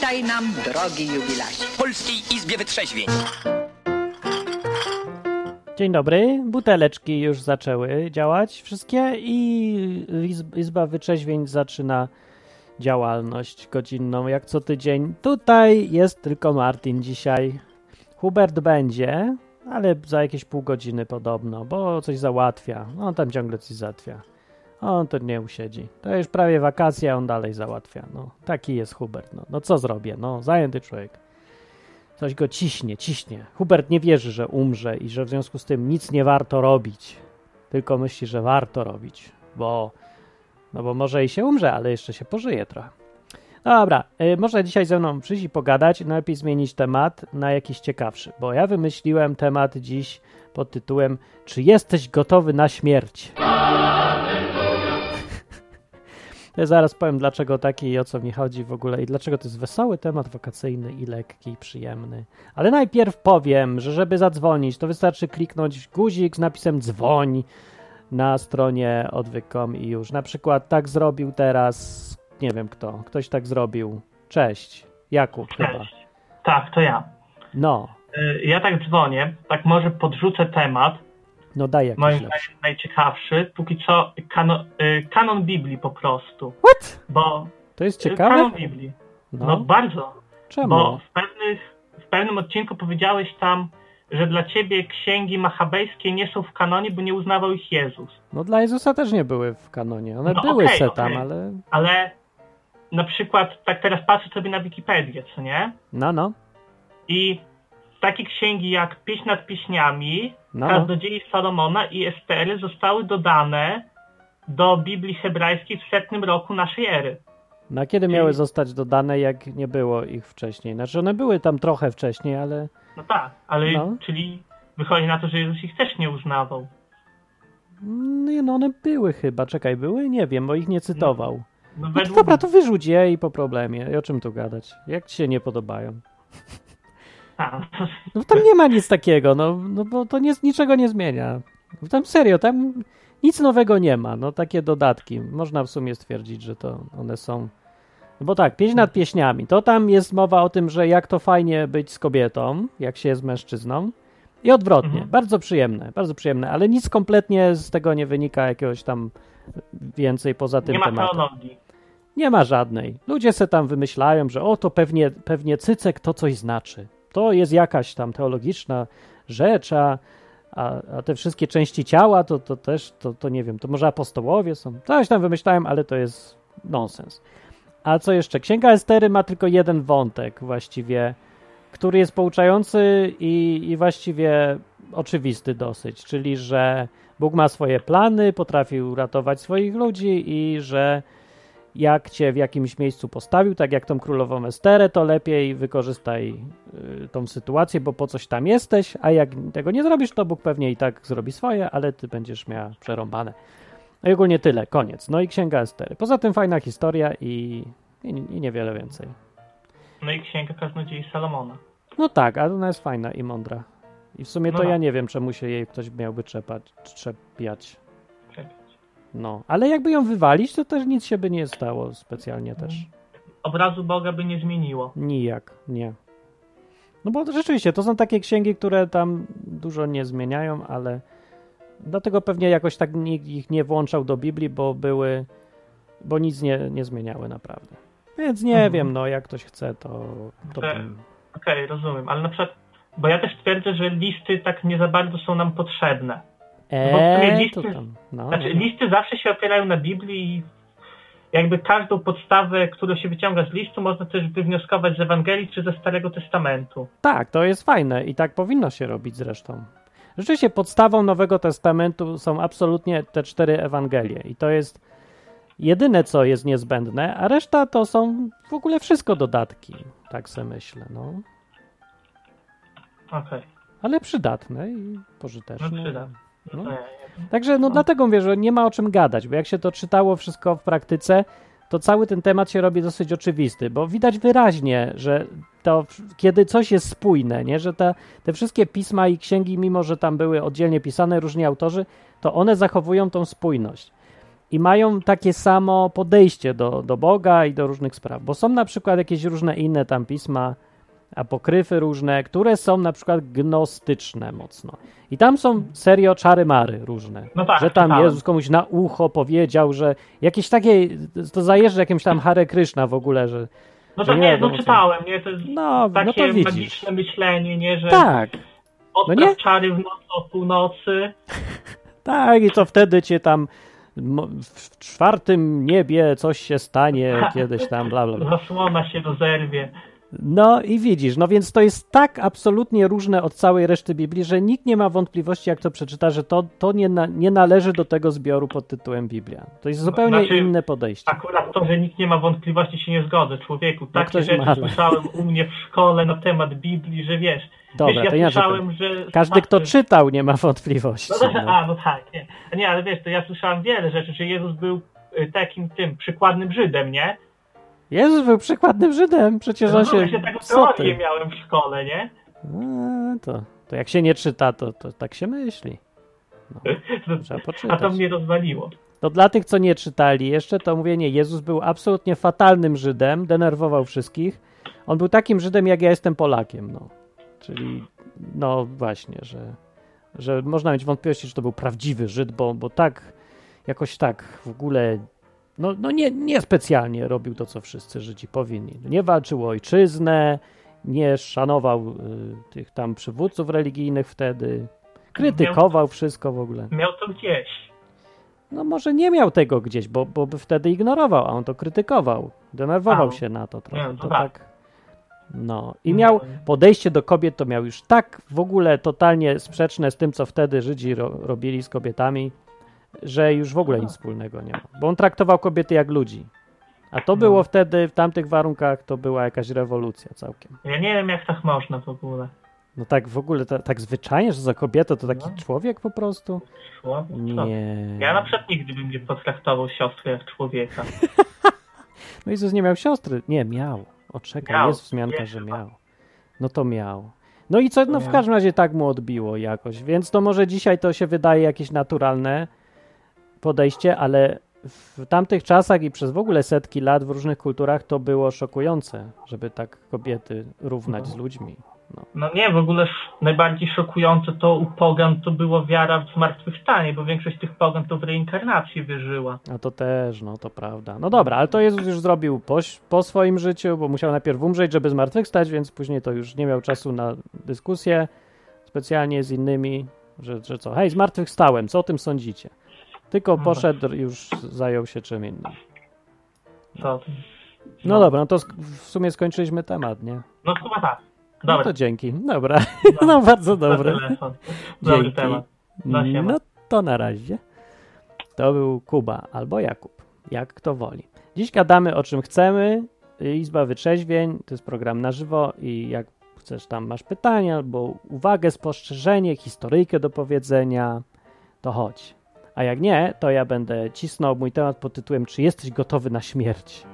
Witaj nam, drogi jubilacie. W Polskiej Izbie Wytrzeźwień. Dzień dobry. Buteleczki już zaczęły działać wszystkie i Izb- Izba Wyczeźwień zaczyna działalność godzinną jak co tydzień. Tutaj jest tylko Martin dzisiaj. Hubert będzie, ale za jakieś pół godziny podobno, bo coś załatwia. On tam ciągle coś załatwia. On to nie usiedzi. To już prawie wakacje, a on dalej załatwia. No, taki jest Hubert. No, no co zrobię? No, zajęty człowiek. Coś go ciśnie, ciśnie. Hubert nie wierzy, że umrze i że w związku z tym nic nie warto robić. Tylko myśli, że warto robić, bo no bo może i się umrze, ale jeszcze się pożyje trochę. Dobra, y, może dzisiaj ze mną przyjść i pogadać. Najlepiej zmienić temat na jakiś ciekawszy, bo ja wymyśliłem temat dziś pod tytułem Czy jesteś gotowy na śmierć? Ja zaraz powiem, dlaczego taki i o co mi chodzi w ogóle i dlaczego to jest wesoły temat wakacyjny i lekki i przyjemny. Ale najpierw powiem, że żeby zadzwonić, to wystarczy kliknąć guzik z napisem dzwoń na stronie odwyk.com i już. Na przykład tak zrobił teraz, nie wiem kto, ktoś tak zrobił. Cześć, Jakub chyba. Cześć. Tak, to ja. No, Y, Ja tak dzwonię, tak może podrzucę temat, no daj jakiś moim zdaniem najciekawszy, póki co kanon, y, kanon Biblii po prostu. What? Bo To jest y, ciekawe? kanon Biblii. No, No, bardzo. czemu? Bo w, pewnych, w pewnym odcinku powiedziałeś tam, że dla ciebie księgi machabejskie nie są w kanonie, bo nie uznawał ich Jezus. No dla Jezusa też nie były w kanonie. One No były okej, se tam, okej. ale... Ale na przykład, tak teraz patrzę sobie na Wikipedię, co nie? No, no, I takie księgi jak Pieśń nad pieśniami, no, no. Kaznodziei Salomona i Estery zostały dodane do Biblii hebrajskiej w setnym roku naszej ery. Na kiedy miały zostać dodane, jak nie było ich wcześniej? Znaczy one były tam trochę wcześniej, ale... No tak, ale No. czyli wychodzi na to, że Jezus ich też nie uznawał. Nie, no one były chyba. Czekaj, były? Nie wiem, bo ich nie cytował. No No to według dobra, to wyrzuć je i po problemie. I o czym tu gadać? Jak ci się nie podobają? A, No tam nie ma nic takiego, no, no bo to nie, niczego nie zmienia. Tam serio, tam nic nowego nie ma. No takie dodatki. Można w sumie stwierdzić, że to one są... Bo tak, pieśń nad pieśniami. To tam jest mowa o tym, że jak to fajnie być z kobietą, jak się jest mężczyzną. I odwrotnie. Mhm. Bardzo przyjemne, bardzo przyjemne, ale nic kompletnie z tego nie wynika jakiegoś tam więcej poza tym nie ma tematem. teologii. Nie ma żadnej. Ludzie se tam wymyślają, że o, to pewnie, pewnie cycek to coś znaczy. To jest jakaś tam teologiczna rzecz, a, a, a te wszystkie części ciała to, to też, to, to nie wiem, to może apostołowie są. Coś tam wymyślałem, ale to jest nonsens. A co jeszcze? Księga Estery ma tylko jeden wątek właściwie, który jest pouczający i, i właściwie oczywisty dosyć, czyli że Bóg ma swoje plany, potrafi uratować swoich ludzi i że jak cię w jakimś miejscu postawił, tak jak tą królową Esterę, to lepiej wykorzystaj y, tą sytuację, bo po coś tam jesteś, a jak tego nie zrobisz, to Bóg pewnie i tak zrobi swoje, ale ty będziesz miała przerąbane. No i ogólnie tyle, koniec. No i księga Estery. Poza tym fajna historia i, i, i niewiele więcej. No i księga Kaznodziei Salomona. No tak, ale ona jest fajna i mądra. I w sumie No to tak. ja nie wiem, czemu się jej ktoś miałby trzepać, trzepiać. No, ale jakby ją wywalić, to też nic się by nie stało specjalnie też. Obrazu Boga by nie zmieniło. Nijak, nie. No bo rzeczywiście, to są takie księgi, które tam dużo nie zmieniają, ale dlatego pewnie jakoś tak nikt ich nie włączał do Biblii, bo były, bo nic nie, nie zmieniały naprawdę. Więc nie Mhm. wiem, no jak ktoś chce, to... to Okej. tam- Okej, rozumiem, ale na przykład, bo ja też twierdzę, że listy tak nie za bardzo są nam potrzebne. W sumie Eee, listy- to tam, no, Znaczy, no. listy zawsze się opierają na Biblii i jakby każdą podstawę, którą się wyciąga z listu, można też wywnioskować z Ewangelii czy ze Starego Testamentu. Tak, to jest fajne i tak powinno się robić zresztą. Rzeczywiście podstawą Nowego Testamentu są absolutnie te cztery Ewangelie i to jest jedyne, co jest niezbędne, a reszta to są w ogóle wszystko dodatki, tak se myślę, no. Okej, Ale przydatne i no pożyteczne. No. No. Także no, No. dlatego mówię, że nie ma o czym gadać, bo jak się to czytało wszystko w praktyce, to cały ten temat się robi dosyć oczywisty, bo widać wyraźnie, że to kiedy coś jest spójne, nie, że te, te wszystkie pisma i księgi, mimo że tam były oddzielnie pisane różni autorzy, to one zachowują tą spójność. i mają takie samo podejście do, do Boga i do różnych spraw. Bo są na przykład jakieś różne inne tam pisma, apokryfy różne, które są na przykład gnostyczne mocno. I tam są serio czary-mary różne. No tak, że tam czytałem. Jezus komuś na ucho powiedział, że jakieś takie, to zajeżdża jakimś tam Hare Krishna w ogóle, że No to nie nie, no co. czytałem, nie? To jest no, no takie to widzisz. magiczne myślenie, nie? Że Tak, no nie? czary w nocy o północy. tak i to wtedy cię tam w czwartym niebie coś się stanie kiedyś tam, bla, bla, bla. Zasłona się rozerwie. No i widzisz, no więc to jest tak absolutnie różne od całej reszty Biblii, że nikt nie ma wątpliwości, jak to przeczyta, że to, to nie, na, nie należy do tego zbioru pod tytułem Biblia. To jest zupełnie Znaczy, inne podejście. Akurat to, że nikt nie ma wątpliwości, się nie zgodzę. Człowieku, takie No rzeczy ma, ale- słyszałem u mnie w szkole na temat Biblii, że wiesz. Dobra, wiesz, ja to słyszałem, że... Każdy, kto znaczy- czytał, nie ma wątpliwości. No no. a, no tak, nie. Nie, ale wiesz, to ja słyszałem wiele rzeczy, że Jezus był y, takim tym przykładnym Żydem, nie? Jezus był przykładnym Żydem, przecież No, on ja się... się taką Co teorię ty? miałem w szkole, nie? A, to, to jak się nie czyta, to, to tak się myśli. No, trzeba A poczytać. to mnie rozwaliło. To dla tych, co nie czytali jeszcze, to mówię nie, Jezus był absolutnie fatalnym Żydem, denerwował wszystkich. On był takim Żydem, jak ja jestem Polakiem, no. Czyli, no właśnie, że, że można mieć wątpliwości, że to był prawdziwy Żyd, bo, bo tak, jakoś tak w ogóle, no, no nie, nie specjalnie robił to, co wszyscy Żydzi powinni. Nie walczył o ojczyznę, nie szanował y, tych tam przywódców religijnych wtedy, krytykował wszystko w ogóle. Miał to gdzieś. No może nie miał tego gdzieś, bo, bo by wtedy ignorował, a on to krytykował. Denerwował A, się na to trochę. nie, to to tak. tak. No i miał podejście do kobiet, to miał już tak w ogóle totalnie sprzeczne z tym, co wtedy Żydzi ro, robili z kobietami, że już w ogóle nic wspólnego nie ma. Bo on traktował kobiety jak ludzi. A to No. było wtedy, w tamtych warunkach, to była jakaś rewolucja całkiem. Ja nie wiem, jak tak można w ogóle. No tak w ogóle, ta, tak zwyczajnie, że za kobietę to taki No. człowiek po prostu? Człowiek? Nie. Ja na przykład nigdy bym nie potraktował siostry jak człowieka. No Jezus nie miał siostry. Nie, miał. O, czekaj, Miał. jest wzmianka, Jest że chyba. miał. No to miał. No i co, no w każdym razie tak mu odbiło jakoś, więc to może dzisiaj to się wydaje jakieś naturalne podejście, ale w tamtych czasach i przez w ogóle setki lat w różnych kulturach to było szokujące, żeby tak kobiety równać z ludźmi. No nie, w ogóle najbardziej szokujące to u pogan to było wiara w zmartwychwstanie, bo większość tych pogan to w reinkarnacji wierzyła. A to też, no to prawda. No dobra, ale to Jezus już zrobił po, po swoim życiu, bo musiał najpierw umrzeć, żeby zmartwychwstać, więc później to już nie miał czasu na dyskusję specjalnie z innymi, że, że co, hej, zmartwychwstałem, co o tym sądzicie? Tylko No poszedł, już zajął się czym innym. To, No dobra, no to w sumie skończyliśmy temat, nie? No chyba tak. No Dobra, to dzięki. Dobra, no bardzo za dobre. telefon. Dobry Dzięki. temat. No. No to na razie. To był Kuba albo Jakub, jak kto woli. Dziś gadamy o czym chcemy. Izba Wytrzeźwień to jest program na żywo i jak chcesz tam masz pytania albo uwagę, spostrzeżenie, historyjkę do powiedzenia, to chodź. A jak nie, to ja będę cisnął mój temat pod tytułem Czy jesteś gotowy na śmierć?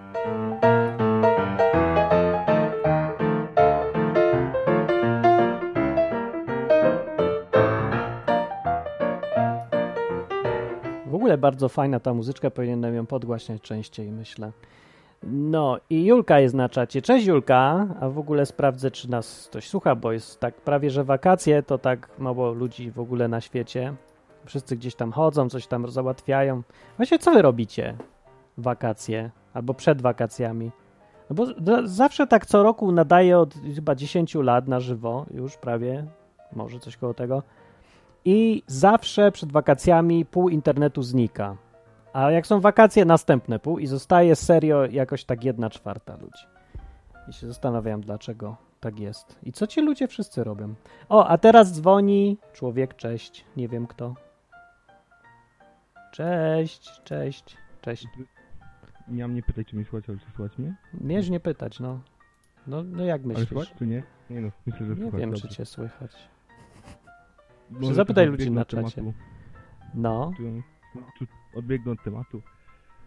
W ogóle bardzo fajna ta muzyczka, powinienem ją podgłaśniać częściej, myślę. No i Julka jest na czacie. Cześć Julka, a w ogóle sprawdzę, czy nas ktoś słucha, bo jest tak prawie, że wakacje, to tak mało ludzi w ogóle na świecie. Wszyscy gdzieś tam chodzą, coś tam załatwiają. Właśnie co wy robicie wakacje albo przed wakacjami? No bo zawsze tak co roku nadaję od chyba 10 lat na żywo, już prawie, może coś koło tego. I zawsze przed wakacjami pół internetu znika. A jak są wakacje, następne pół i zostaje serio jakoś tak jedna czwarta ludzi. I się zastanawiam, dlaczego tak jest. I co ci ludzie wszyscy robią? O, a teraz dzwoni człowiek, cześć. Nie wiem kto. Cześć, cześć, cześć. Mam nie pytać, czy mnie słuchać, ale czy słuchać mnie? Miesz nie pytać, no. No, no jak Ale myślisz? słuchać, czy nie? Nie no, myślę, że Nie słuchać. wiem, dobrze. czy cię słychać. Może zapytaj ludzi na czacie. tematu, No, Tu, odbiegnę od tematu,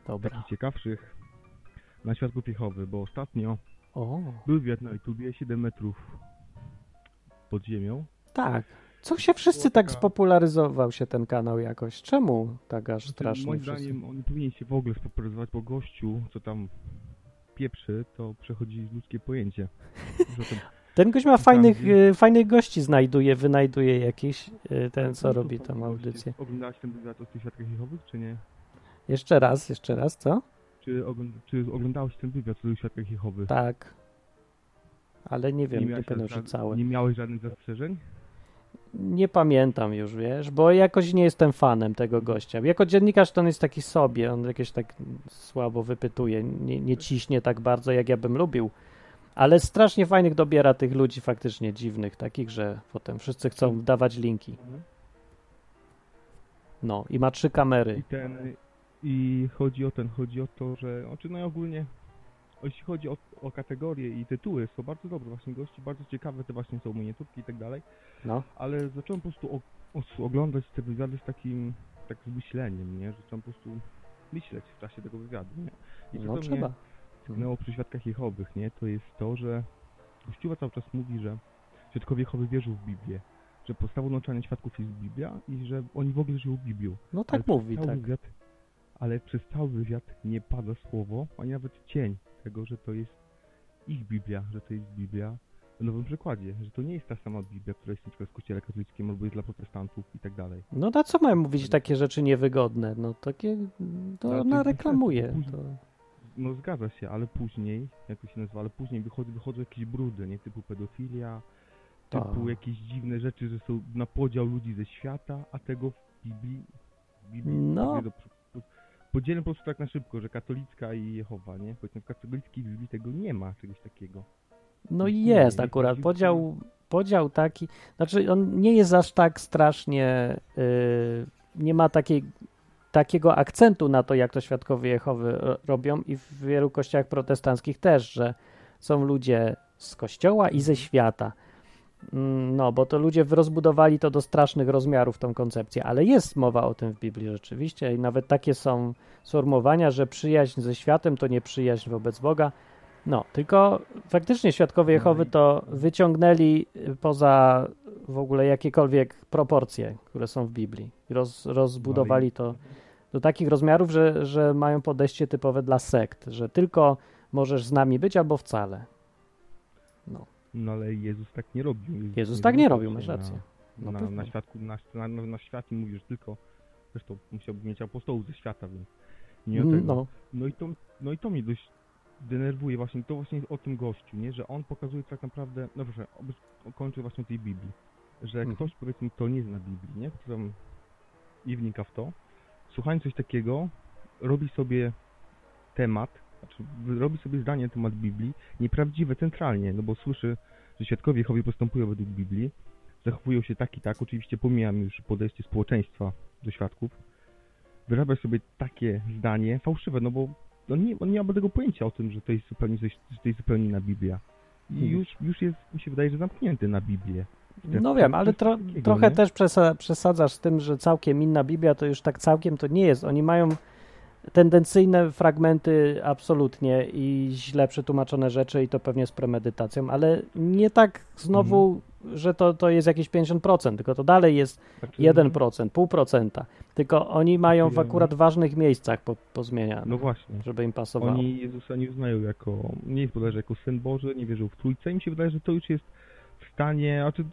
dobra. takich ciekawszych, na świat popiechowy, bo ostatnio O, był wywiad na YouTubie 7 metrów pod ziemią tak. Co się wszyscy tak spopularyzował się ten kanał jakoś? Czemu tak aż Znaczy, strasznie Moim wszyscy? zdaniem on nie powinien się w ogóle spopularyzować, bo gościu, co tam pieprzy, to przechodzi ludzkie pojęcie. Ten gość ma Tam fajnych, gdzie- y, fajnych gości, znajduje, wynajduje jakieś, y, ten co No, robi właśnie, audycję. Oglądałeś ten wywiad o tych świadkach Jehowych, czy nie? Jeszcze raz, jeszcze raz, co? Czy, ogląd czy oglądałeś ten wywiad o tych świadkach Jehowych? Tak. Ale nie wiem, nie, miałeś pamiętam, że całe. Nie miałeś żadnych zastrzeżeń? Nie pamiętam już, wiesz, bo jakoś nie jestem fanem tego gościa. Jako dziennikarz to on jest taki sobie, on jakieś tak słabo wypytuje, nie, nie ciśnie tak bardzo, jak ja bym lubił. Ale strasznie fajnych dobiera tych ludzi faktycznie dziwnych, takich, że potem wszyscy chcą dawać linki. No, i ma trzy kamery. I ten, i chodzi o ten, chodzi o to, że, znaczy no i ogólnie, jeśli chodzi o, o kategorie i tytuły, są bardzo dobre właśnie gości, bardzo ciekawe te właśnie są miniaturki i tak dalej, No, ale zacząłem po prostu o, oglądać te wywiady z takim, tak z myśleniem, nie, że zacząłem po prostu myśleć w czasie tego wywiadu, nie. I no co trzeba. mnie tknęło przy Świadkach Jehowych, nie, to jest to, że Kościół cały czas mówi, że Świadkowie Jehowy wierzą w Biblię, że podstawą nauczania świadków jest Biblia i że oni w ogóle żyją Biblią. No Ale tak przez mówi, tak. Wywiad, ale przez cały wywiad nie pada słowo, ani nawet cień tego, że to jest ich Biblia, że to jest Biblia w nowym przekładzie, że to nie jest ta sama Biblia, która jest na przykład w kościele katolickim albo jest dla protestantów i tak dalej. No na co mają mówić takie rzeczy niewygodne? No takie, to to ona reklamuje. To... No zgadza się, ale później, jak to się nazywa, ale później wychodzą, wychodzą jakieś brudy, nie? Typu pedofilia, typu Tak. jakieś dziwne rzeczy, że są na podział ludzi ze świata, a tego w Biblii, w Biblii No. nie do, podzielę po prostu tak na szybko, że katolicka i Jehowa, nie? Powiedzmy w katolickiej Biblii tego nie ma, czegoś takiego. No i Nie, jest jest akurat podział, podział taki, znaczy on nie jest aż tak strasznie, yy, nie ma takiej, takiego akcentu na to, jak to świadkowie Jehowy ro- robią i w wielu kościołach protestanckich też, że są ludzie z kościoła i ze świata. Mm, No, bo to ludzie rozbudowali to do strasznych rozmiarów, tą koncepcję, ale jest mowa o tym w Biblii rzeczywiście i nawet takie są sformułowania, że przyjaźń ze światem to nie przyjaźń wobec Boga. No, tylko faktycznie świadkowie No Jehowy to wyciągnęli y, poza w ogóle jakiekolwiek proporcje, które są w Biblii. Roz, rozbudowali to do takich rozmiarów, że, że mają podejście typowe dla sekt, że tylko możesz z nami być albo wcale. No, ale Jezus tak nie robił. Jezus tak nie robił, masz na- rację. No na, na, świadku, na, na, na świat i mówi, że tylko, zresztą musiałby mieć apostołów ze świata, więc nie o tego. no, No i to, no i to mnie dość denerwuje właśnie, to właśnie o tym gościu, nie? Że on pokazuje tak naprawdę, no proszę, kończę właśnie tej Biblii, że Mhm. ktoś powiedzmy, kto nie zna Biblii, nie? Kto tam nie wnika w to, słuchając coś takiego, robi sobie temat, znaczy robi sobie zdanie na temat Biblii, nieprawdziwe centralnie, no bo słyszy, że świadkowie Jehowy postępują według Biblii, zachowują się tak i tak, oczywiście pomijam już podejście społeczeństwa do świadków, wyrabia sobie takie zdanie fałszywe, no bo on nie, on nie ma tego pojęcia o tym, że to jest zupełnie coś, że to jest zupełnie inna Biblia. I Mhm. już, już jest, mi się wydaje, że zamknięty na Biblię. No wiem, ale tro, takiego, trochę nie? też przesa- przesadzasz z tym, że całkiem inna Biblia to już tak całkiem to nie jest. Oni mają tendencyjne fragmenty absolutnie i źle przetłumaczone rzeczy i to pewnie z premedytacją, ale nie tak znowu, Mhm. że to, to jest jakieś 50%, tylko to dalej jest Znaczy, 1%, pół procenta. Tylko oni mają w akurat ważnych miejscach po, pozmieniane, No właśnie. żeby im pasowało. Oni Jezusa nie uznają jako, nie jest bodajże jako Syn Boży, nie wierzą w Trójcę i mi się wydaje, że to już jest w stanie, a czy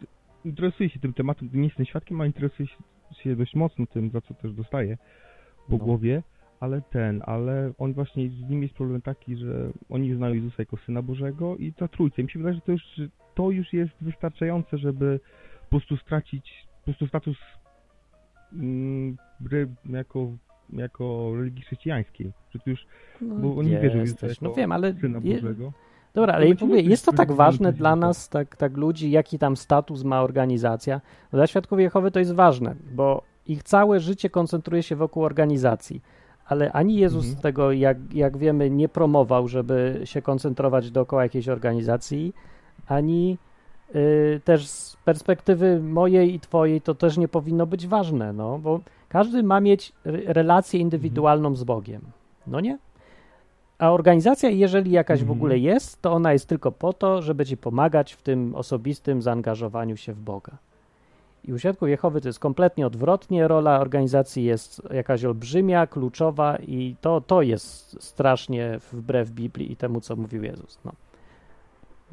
interesuje się tym tematem, nie jestem świadkiem, a interesuje się, się dość mocno tym, za co też dostaje po No. głowie, ale ten, ale on właśnie, z nim jest problem taki, że oni uznają Jezusa jako Syna Bożego i ta Trójca. I mi się wydaje, że to już, że to już jest wystarczające, żeby po prostu stracić, po prostu status mm, jako, jako religii chrześcijańskiej. Że to już No, bo oni wierzą w Jezusa jesteś. No jako wiem, ale Syna je, Bożego. Dobra, ale będzie mówię, jest to tak ważne dla nas, tak, tak ludzi, jaki tam status ma organizacja. No Dla Świadków Jehowy to jest ważne, bo ich całe życie koncentruje się wokół organizacji. Ale ani Jezus Mhm. tego, jak, jak wiemy, nie promował, żeby się koncentrować dookoła jakiejś organizacji, ani y, też z perspektywy mojej i twojej to też nie powinno być ważne, no, bo każdy ma mieć re- relację indywidualną z Bogiem. No nie? A organizacja, jeżeli jakaś w Mhm. ogóle jest, to ona jest tylko po to, żeby ci pomagać w tym osobistym zaangażowaniu się w Boga. I u Świadków Jehowy to jest kompletnie odwrotnie. Rola organizacji jest jakaś olbrzymia, kluczowa i to, to jest strasznie wbrew Biblii i temu, co mówił Jezus. No.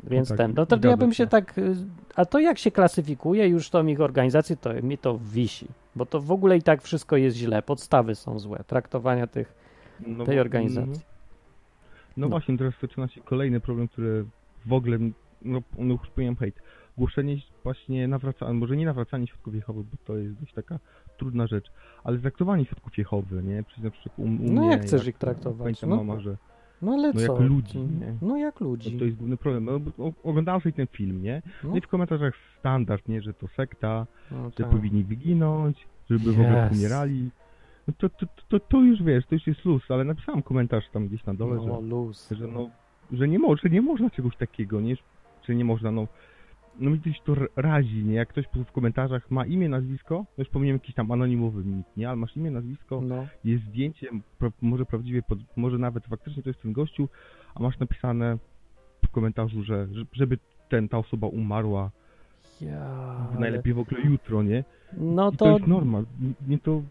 Więc tak, ten, no to ja bym się. tak, y, a to jak się klasyfikuje już tą ich organizację, to mi to wisi, bo to w ogóle i tak wszystko jest źle, podstawy są złe, traktowania tych, No tej organizacji. mhm. No, No. właśnie, teraz zaczyna się kolejny problem, który w ogóle, no, no już powiem hejt. Głoszenie właśnie nawracania, może nie nawracanie świadków Jehowy, bo to jest dość taka trudna rzecz, ale traktowanie świadków Jehowy, nie? Przecież na przykład u, u No mnie, jak chcesz ich traktować? No. mama, że no ale No co? jak ludzi, ty? nie? No jak no, ludzi. to jest główny problem. No, oglądałem sobie ten film, nie? No, No i w komentarzach standard, nie? Że to sekta, no że tak. powinni wyginąć, żeby w ogóle Yes. umierali. No to, to, to, to już wiesz, to już jest luz, ale napisałem komentarz tam gdzieś na dole, No, że luz. że no, że nie, mo- że nie można czegoś takiego, nie, że nie można, no, no mi coś to razi, nie, jak ktoś w komentarzach ma imię, nazwisko, no już pominiemy jakiś tam anonimowy nick, nie, ale masz imię, nazwisko, No, jest zdjęcie, może prawdziwie, pod, może nawet faktycznie to jest ten gościu, a masz napisane w komentarzu, że, że żeby ten, ta osoba umarła ja... najlepiej w ogóle jutro, nie, No i to, to, jest norma, nie to,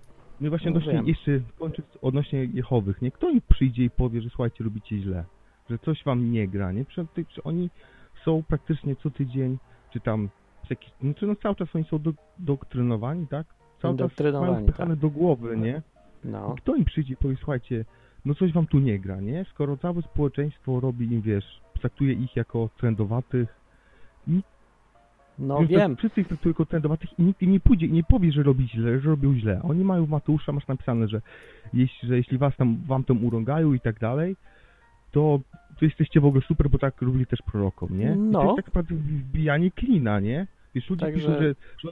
no właśnie No odnośnie, wiem. jeszcze kończąc odnośnie Jehowych, nie, kto im przyjdzie i powie, że słuchajcie, robicie źle, że coś wam nie gra, nie, przecież oni są praktycznie co tydzień, czy tam, jakiś, no, czy no cały czas oni są do, doktrynowani, tak, cały czas mają wpychane do głowy, nie, no. i kto im przyjdzie i powie, słuchajcie, no coś wam tu nie gra, nie, skoro całe społeczeństwo robi im, wiesz, traktuje ich jako trendowatych, No Więc wiem. tak Wszyscy ich traktują jako trendowatych i nikt im nie pójdzie i nie powie, że robi źle, że robią źle. Oni mają w Mateusza, masz napisane, że jeśli, że jeśli was tam, wam tam urągają i tak dalej, to, jesteście w ogóle super, bo tak robili też prorokom, nie? I No. to jest tak naprawdę wbijanie klina, nie? Wiesz, ludzie Także- piszą, że, że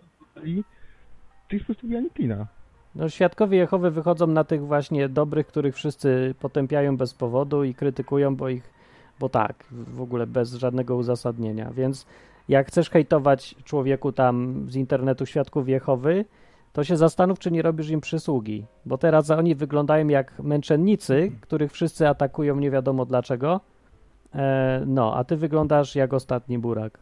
to jest po prostu wbijanie klina. No, świadkowie Jehowy wychodzą na tych właśnie dobrych, których wszyscy potępiają bez powodu i krytykują, bo ich, bo tak, w ogóle bez żadnego uzasadnienia. Więc jak chcesz hejtować człowieku tam z internetu świadków Jehowy, to się zastanów, czy nie robisz im przysługi. Bo teraz oni wyglądają jak męczennicy, których wszyscy atakują nie wiadomo dlaczego. E, no, a ty wyglądasz jak ostatni burak.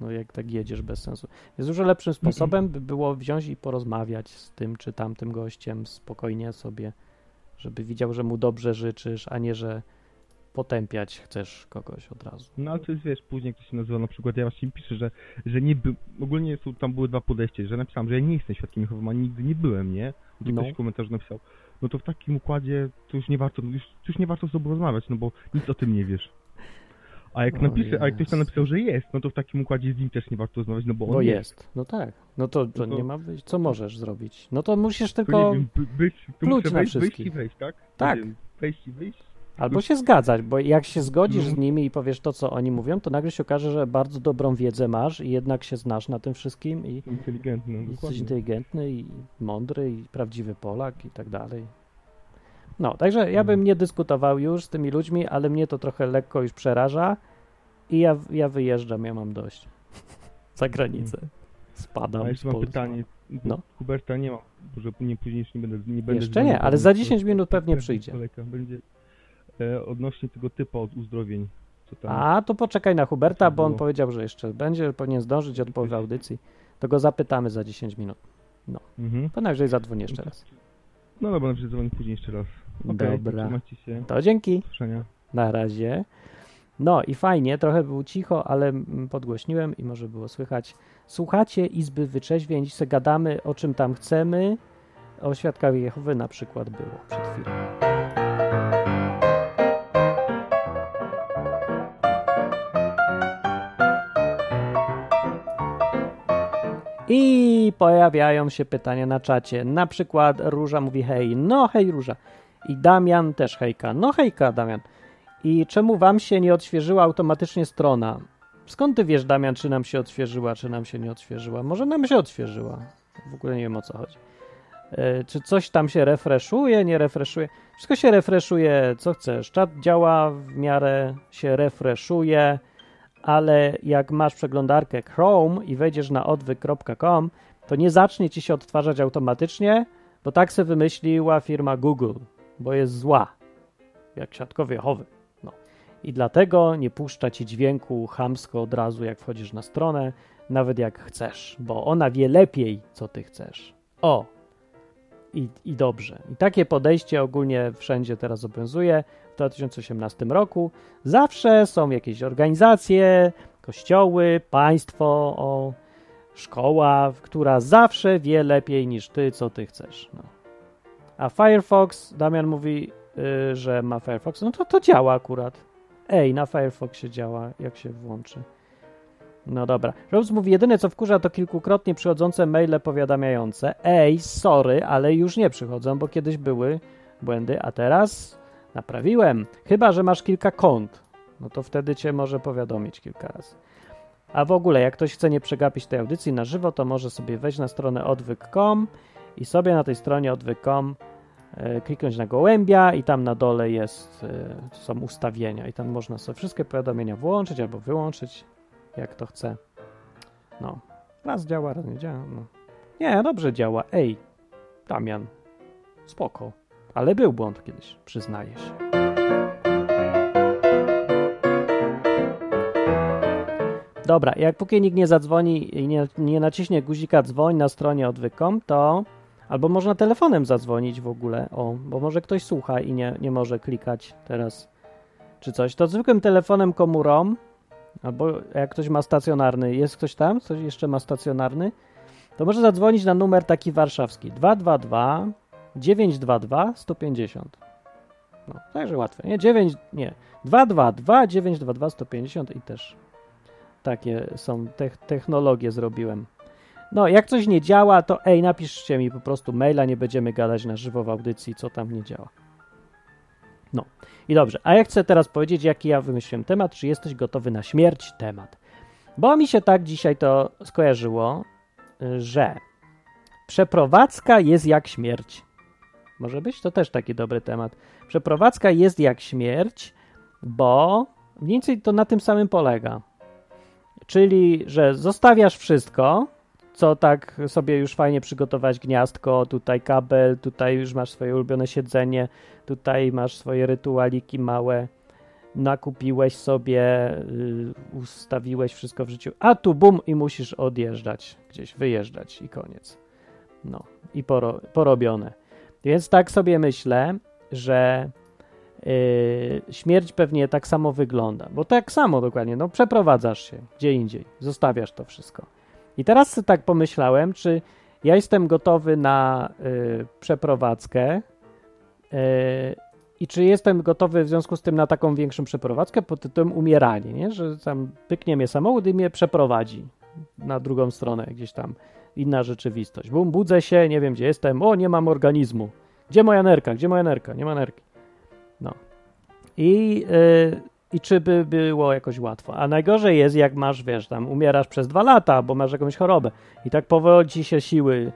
No, jak tak jedziesz bez sensu. Jest dużo lepszym sposobem by było wziąć i porozmawiać z tym czy tamtym gościem spokojnie sobie, żeby widział, że mu dobrze życzysz, a nie, że potępiać chcesz kogoś od razu. No ale to jest, wiesz, później to się nazywa, na przykład ja właśnie piszę, że, że nie by, ogólnie są, tam były dwa podejścia, że napisałem, że ja nie jestem świadkiem Jehowy, a nigdy nie byłem, nie? Bo No. ktoś w komentarzu napisał, no to w takim układzie to już nie warto, już, już nie warto z tobą rozmawiać, no bo nic o tym nie wiesz. A jak napisze, a jak ktoś tam napisał, że jest, no to w takim układzie z nim też nie warto rozmawiać, no bo on Bo jest. jest. No tak. No to, to No to- nie ma wyjść. Co możesz zrobić? No to musisz To tylko nie wiem, by- być, to na wejść, wszystkich. i wejść, tak? Tak. Wejść i wyjść. Albo się zgadzać, bo jak się zgodzisz No. z nimi i powiesz to, co oni mówią, to nagle się okaże, że bardzo dobrą wiedzę masz i jednak się znasz na tym wszystkim i Inteligentny, no, Jesteś inteligentny i mądry i prawdziwy Polak i tak dalej. No, także ja Mhm. bym nie dyskutował już z tymi ludźmi, ale mnie to trochę lekko już przeraża i ja, ja wyjeżdżam, ja mam dość. Za granicę. Spadam A jeszcze mam pytanie, No. Huberta nie ma, może nie później nie będę, nie będę Jeszcze nie, ale za 10 minut pewnie przyjdzie. Będzie odnośnie tego typa od uzdrowień, co tam. A, to poczekaj na Huberta, bo on Było. powiedział, że jeszcze będzie, powinien zdążyć od połowy audycji. To go zapytamy za 10 minut. Mhm. To najwyżej zadzwonię jeszcze raz. No dobra, dobrze, dzwonię później jeszcze raz. Okej, Dobra. To dzięki. Na razie. No i fajnie, trochę było cicho, ale mm, podgłośniłem i może było słychać. Słuchacie Izby Wyczeźwień, se gadamy o czym tam chcemy. O Świadkach Jehowy na przykład było przed chwilą. I pojawiają się pytania na czacie. Na przykład Róża mówi hej, no hej Róża. I Damian też hejka, no hejka Damian. I czemu wam się nie odświeżyła automatycznie strona? Skąd ty wiesz, Damian, czy nam się odświeżyła, czy nam się nie odświeżyła? Może nam się odświeżyła. W ogóle nie wiem o co chodzi. E, czy coś tam się refreshuje, nie refreshuje? Wszystko się refreshuje, co chcesz. Czat działa w miarę się refreshuje, ale jak masz przeglądarkę Chrome i wejdziesz na odwyk.com, to nie zacznie ci się odtwarzać automatycznie, bo tak se wymyśliła firma Google, bo jest zła, jak siatkowie Jehowy. No. i dlatego nie puszcza ci dźwięku chamsko od razu, jak wchodzisz na stronę, nawet jak chcesz, bo ona wie lepiej, co ty chcesz. O! I, I dobrze. I takie podejście ogólnie wszędzie teraz obowiązuje w 2018 roku. Zawsze są jakieś organizacje, kościoły, państwo, o, szkoła, która zawsze wie lepiej niż ty, co ty chcesz. No. A Firefox, Damian mówi, yy, że ma Firefox, no to to działa akurat. Ej, na Firefoxie działa, jak się włączy. No dobra. Rose mówi, jedyne co wkurza to kilkukrotnie przychodzące maile powiadamiające. Ej, sorry, ale już nie przychodzą, bo kiedyś były błędy, a teraz naprawiłem. Chyba, że masz kilka kont. No to wtedy cię może powiadomić kilka razy. A w ogóle, jak ktoś chce nie przegapić tej audycji na żywo, to może sobie wejść na stronę odwyk.com i sobie na tej stronie odwyk.com e, kliknąć na gołębia i tam na dole jest, e, są ustawienia i tam można sobie wszystkie powiadomienia włączyć albo wyłączyć, jak to chce. No, raz działa, raz nie działa. No. Nie, dobrze działa. Ej, Damian, spoko. Ale był błąd kiedyś, przyznaję się. Dobra, jak póki nikt nie zadzwoni i nie, nie naciśnie guzika dzwoń na stronie odwykom, to albo można telefonem zadzwonić w ogóle, o, bo może ktoś słucha i nie, nie może klikać teraz czy coś. To zwykłym telefonem komórą, albo jak ktoś ma stacjonarny, jest ktoś tam, ktoś jeszcze ma stacjonarny, to może zadzwonić na numer taki warszawski 222 922 150. No, także łatwe, nie? 9, nie, 222 922 150 i też takie są te technologie zrobiłem. No, jak coś nie działa, to ej, napiszcie mi po prostu maila, nie będziemy gadać na żywo w audycji, co tam nie działa. No, i dobrze, a ja chcę teraz powiedzieć, jaki ja wymyśliłem temat, czy jesteś gotowy na śmierć temat. Bo mi się tak dzisiaj to skojarzyło, że przeprowadzka jest jak śmierć. Może być to też taki dobry temat. Przeprowadzka jest jak śmierć, bo mniej więcej to na tym samym polega. Czyli, że zostawiasz wszystko, co tak sobie już fajnie przygotować gniazdko, tutaj kabel, tutaj już masz swoje ulubione siedzenie, tutaj masz swoje rytualiki małe, nakupiłeś sobie, yy, ustawiłeś wszystko w życiu, a tu bum i musisz odjeżdżać, gdzieś wyjeżdżać i koniec. No i poro, porobione. Więc tak sobie myślę, że Yy, śmierć pewnie tak samo wygląda, bo tak samo dokładnie, no przeprowadzasz się gdzie indziej, zostawiasz to wszystko. I teraz tak pomyślałem, czy ja jestem gotowy na yy, przeprowadzkę yy, i czy jestem gotowy w związku z tym na taką większą przeprowadzkę pod tytułem umieranie, nie? że tam pyknie mnie samochód i mnie przeprowadzi na drugą stronę, gdzieś tam inna rzeczywistość. Bum, budzę się, nie wiem gdzie jestem, o nie mam organizmu. Gdzie moja nerka? Gdzie moja nerka? Nie ma nerki. No. I, yy, I czy by było jakoś łatwo? A najgorzej jest, jak masz, wiesz, tam umierasz przez dwa lata, bo masz jakąś chorobę i tak powoli ci się siły,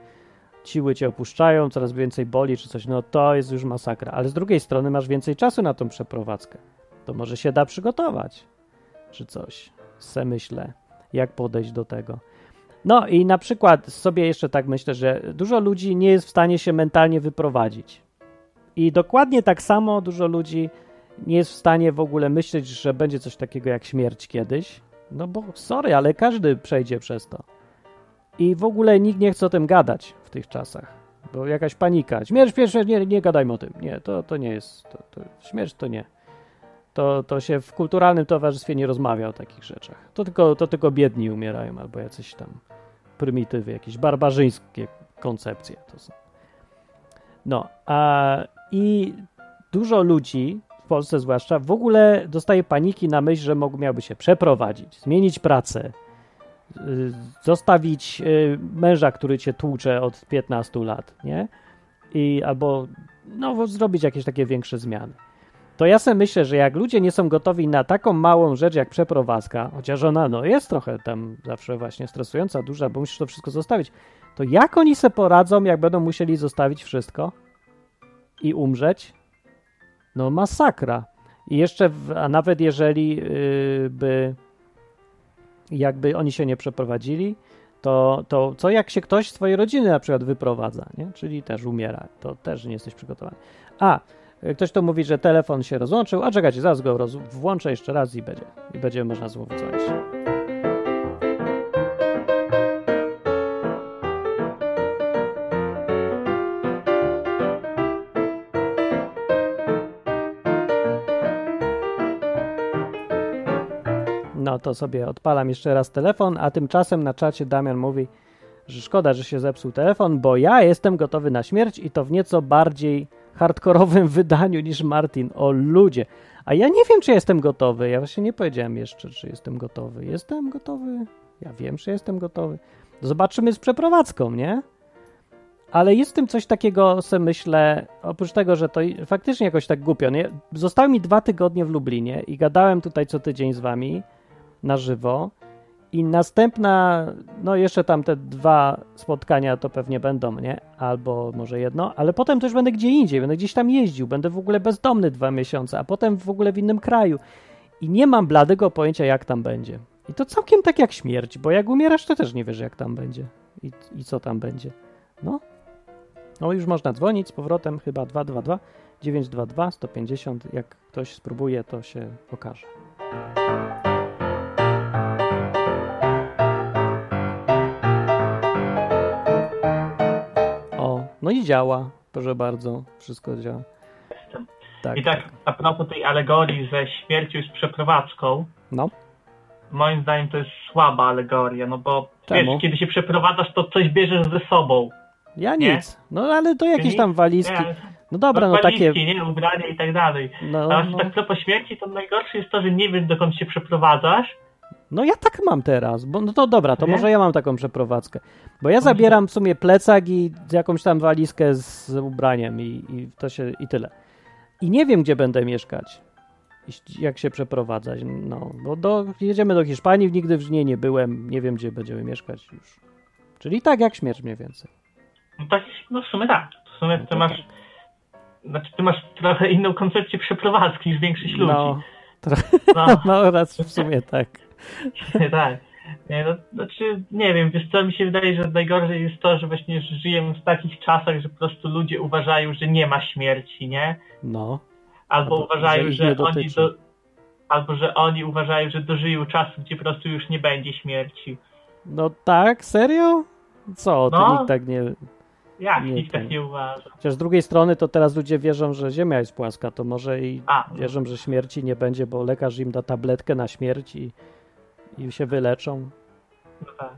siły cię opuszczają, coraz więcej boli czy coś, no to jest już masakra. Ale z drugiej strony masz więcej czasu na tą przeprowadzkę. To może się da przygotować czy coś. Se myślę, jak podejść do tego. No i na przykład sobie jeszcze tak myślę, że dużo ludzi nie jest w stanie się mentalnie wyprowadzić. I dokładnie tak samo dużo ludzi nie jest w stanie w ogóle myśleć, że będzie coś takiego jak śmierć kiedyś. No bo sorry, ale każdy przejdzie przez to. I w ogóle nikt nie chce o tym gadać w tych czasach. Bo jakaś panika. Śmierć, śmierć, nie, nie gadajmy o tym. Nie, to, to nie jest. To, to, śmierć to nie. To, to się w kulturalnym towarzystwie nie rozmawia o takich rzeczach. To tylko, to tylko biedni umierają, albo jacyś tam prymitywy, jakieś barbarzyńskie koncepcje to są. No, a i dużo ludzi, Polsce zwłaszcza, w ogóle dostaje paniki na myśl, że miałby się przeprowadzić, zmienić pracę, y, zostawić y, męża, który cię tłucze od 15 lat, nie? I albo no, zrobić jakieś takie większe zmiany. To ja sobie myślę, że jak ludzie nie są gotowi na taką małą rzecz jak przeprowadzka, chociaż ona no, jest trochę tam zawsze właśnie stresująca, duża, bo musisz to wszystko zostawić, to jak oni se poradzą, jak będą musieli zostawić wszystko? i umrzeć? No masakra. I jeszcze, w, a nawet jeżeli yy, by jakby oni się nie przeprowadzili, to, to co jak się ktoś z twojej rodziny na przykład wyprowadza, nie? czyli też umiera, to też nie jesteś przygotowany. A, Ktoś to mówi, że telefon się rozłączył, a czekajcie, zaraz go włączę jeszcze raz i będzie. I będzie można znowu dzwonić. To sobie odpalam jeszcze raz telefon, a tymczasem na czacie Damian mówi, że szkoda, że się zepsuł telefon, bo ja jestem gotowy na śmierć i to w nieco bardziej hardkorowym wydaniu niż Martin. O ludzie. A ja nie wiem, czy jestem gotowy. Ja właśnie nie powiedziałem jeszcze, czy jestem gotowy. Jestem gotowy? Ja wiem, że jestem gotowy. Zobaczymy z przeprowadzką, nie? Ale jest w tym coś takiego, sobie myślę, oprócz tego, że to faktycznie jakoś tak głupio. Nie? Zostały mi dwa tygodnie w Lublinie i gadałem tutaj co tydzień z wami na żywo. I następna, no jeszcze tam te dwa spotkania to pewnie będą, nie? Albo może jedno, ale potem też będę gdzie indziej, będę gdzieś tam jeździł, będę w ogóle bezdomny dwa miesiące, a potem w ogóle w innym kraju. I nie mam bladego pojęcia, jak tam będzie. I to całkiem tak jak śmierć, bo jak umierasz, to też nie wiesz, jak tam będzie i, i co tam będzie. No. No już można dzwonić z powrotem, chyba 222 922 150. Jak ktoś spróbuje, to się okaże. No i działa, proszę bardzo, wszystko działa. Tak, I tak a propos tej alegorii ze śmiercią z przeprowadzką, No, moim zdaniem to jest słaba alegoria, no bo Czemu? wiesz, kiedy się przeprowadzasz, to coś bierzesz ze sobą. ja Nie? nic. No ale to jakieś tam walizki. Nie, No dobra, no walizki, takie. nie, ubrania i tak dalej. No, A no, tak propos śmierci, to najgorsze jest to, że nie wiesz dokąd się przeprowadzasz. No ja tak mam teraz. Bo, no to dobra, to Nie? może ja mam taką przeprowadzkę. Bo ja zabieram w sumie plecak i jakąś tam walizkę z, ubraniem i, i to się i tyle. I nie wiem, gdzie będę mieszkać. Jak się przeprowadzać. No, bo do, jedziemy do Hiszpanii, nigdy w niej nie byłem, nie wiem, gdzie będziemy mieszkać już. Czyli tak jak śmierć mniej więcej. No tak, no w sumie tak. W sumie No ty masz, znaczy ty masz trochę inną koncepcję przeprowadzki niż większość ludzi. No, No, no raz w sumie tak. tak. Nie, no, znaczy, nie wiem, wiesz co, mi się wydaje, że najgorzej jest to, że właśnie żyjemy w takich czasach, że po prostu ludzie uważają, że nie ma śmierci, nie? No, Albo Albo, uważają, że że, oni do, albo że oni uważają, że dożyją czasu, gdzie po prostu już nie będzie śmierci. no tak, serio? Co, to No. nikt tak nie... Jak Nie, nikt to tak nie. nie uważa? Chociaż z drugiej strony to teraz ludzie wierzą, że Ziemia jest płaska, to może i A, wierzą, że śmierci nie będzie, bo lekarz im da tabletkę na śmierć i, i się wyleczą. no tak.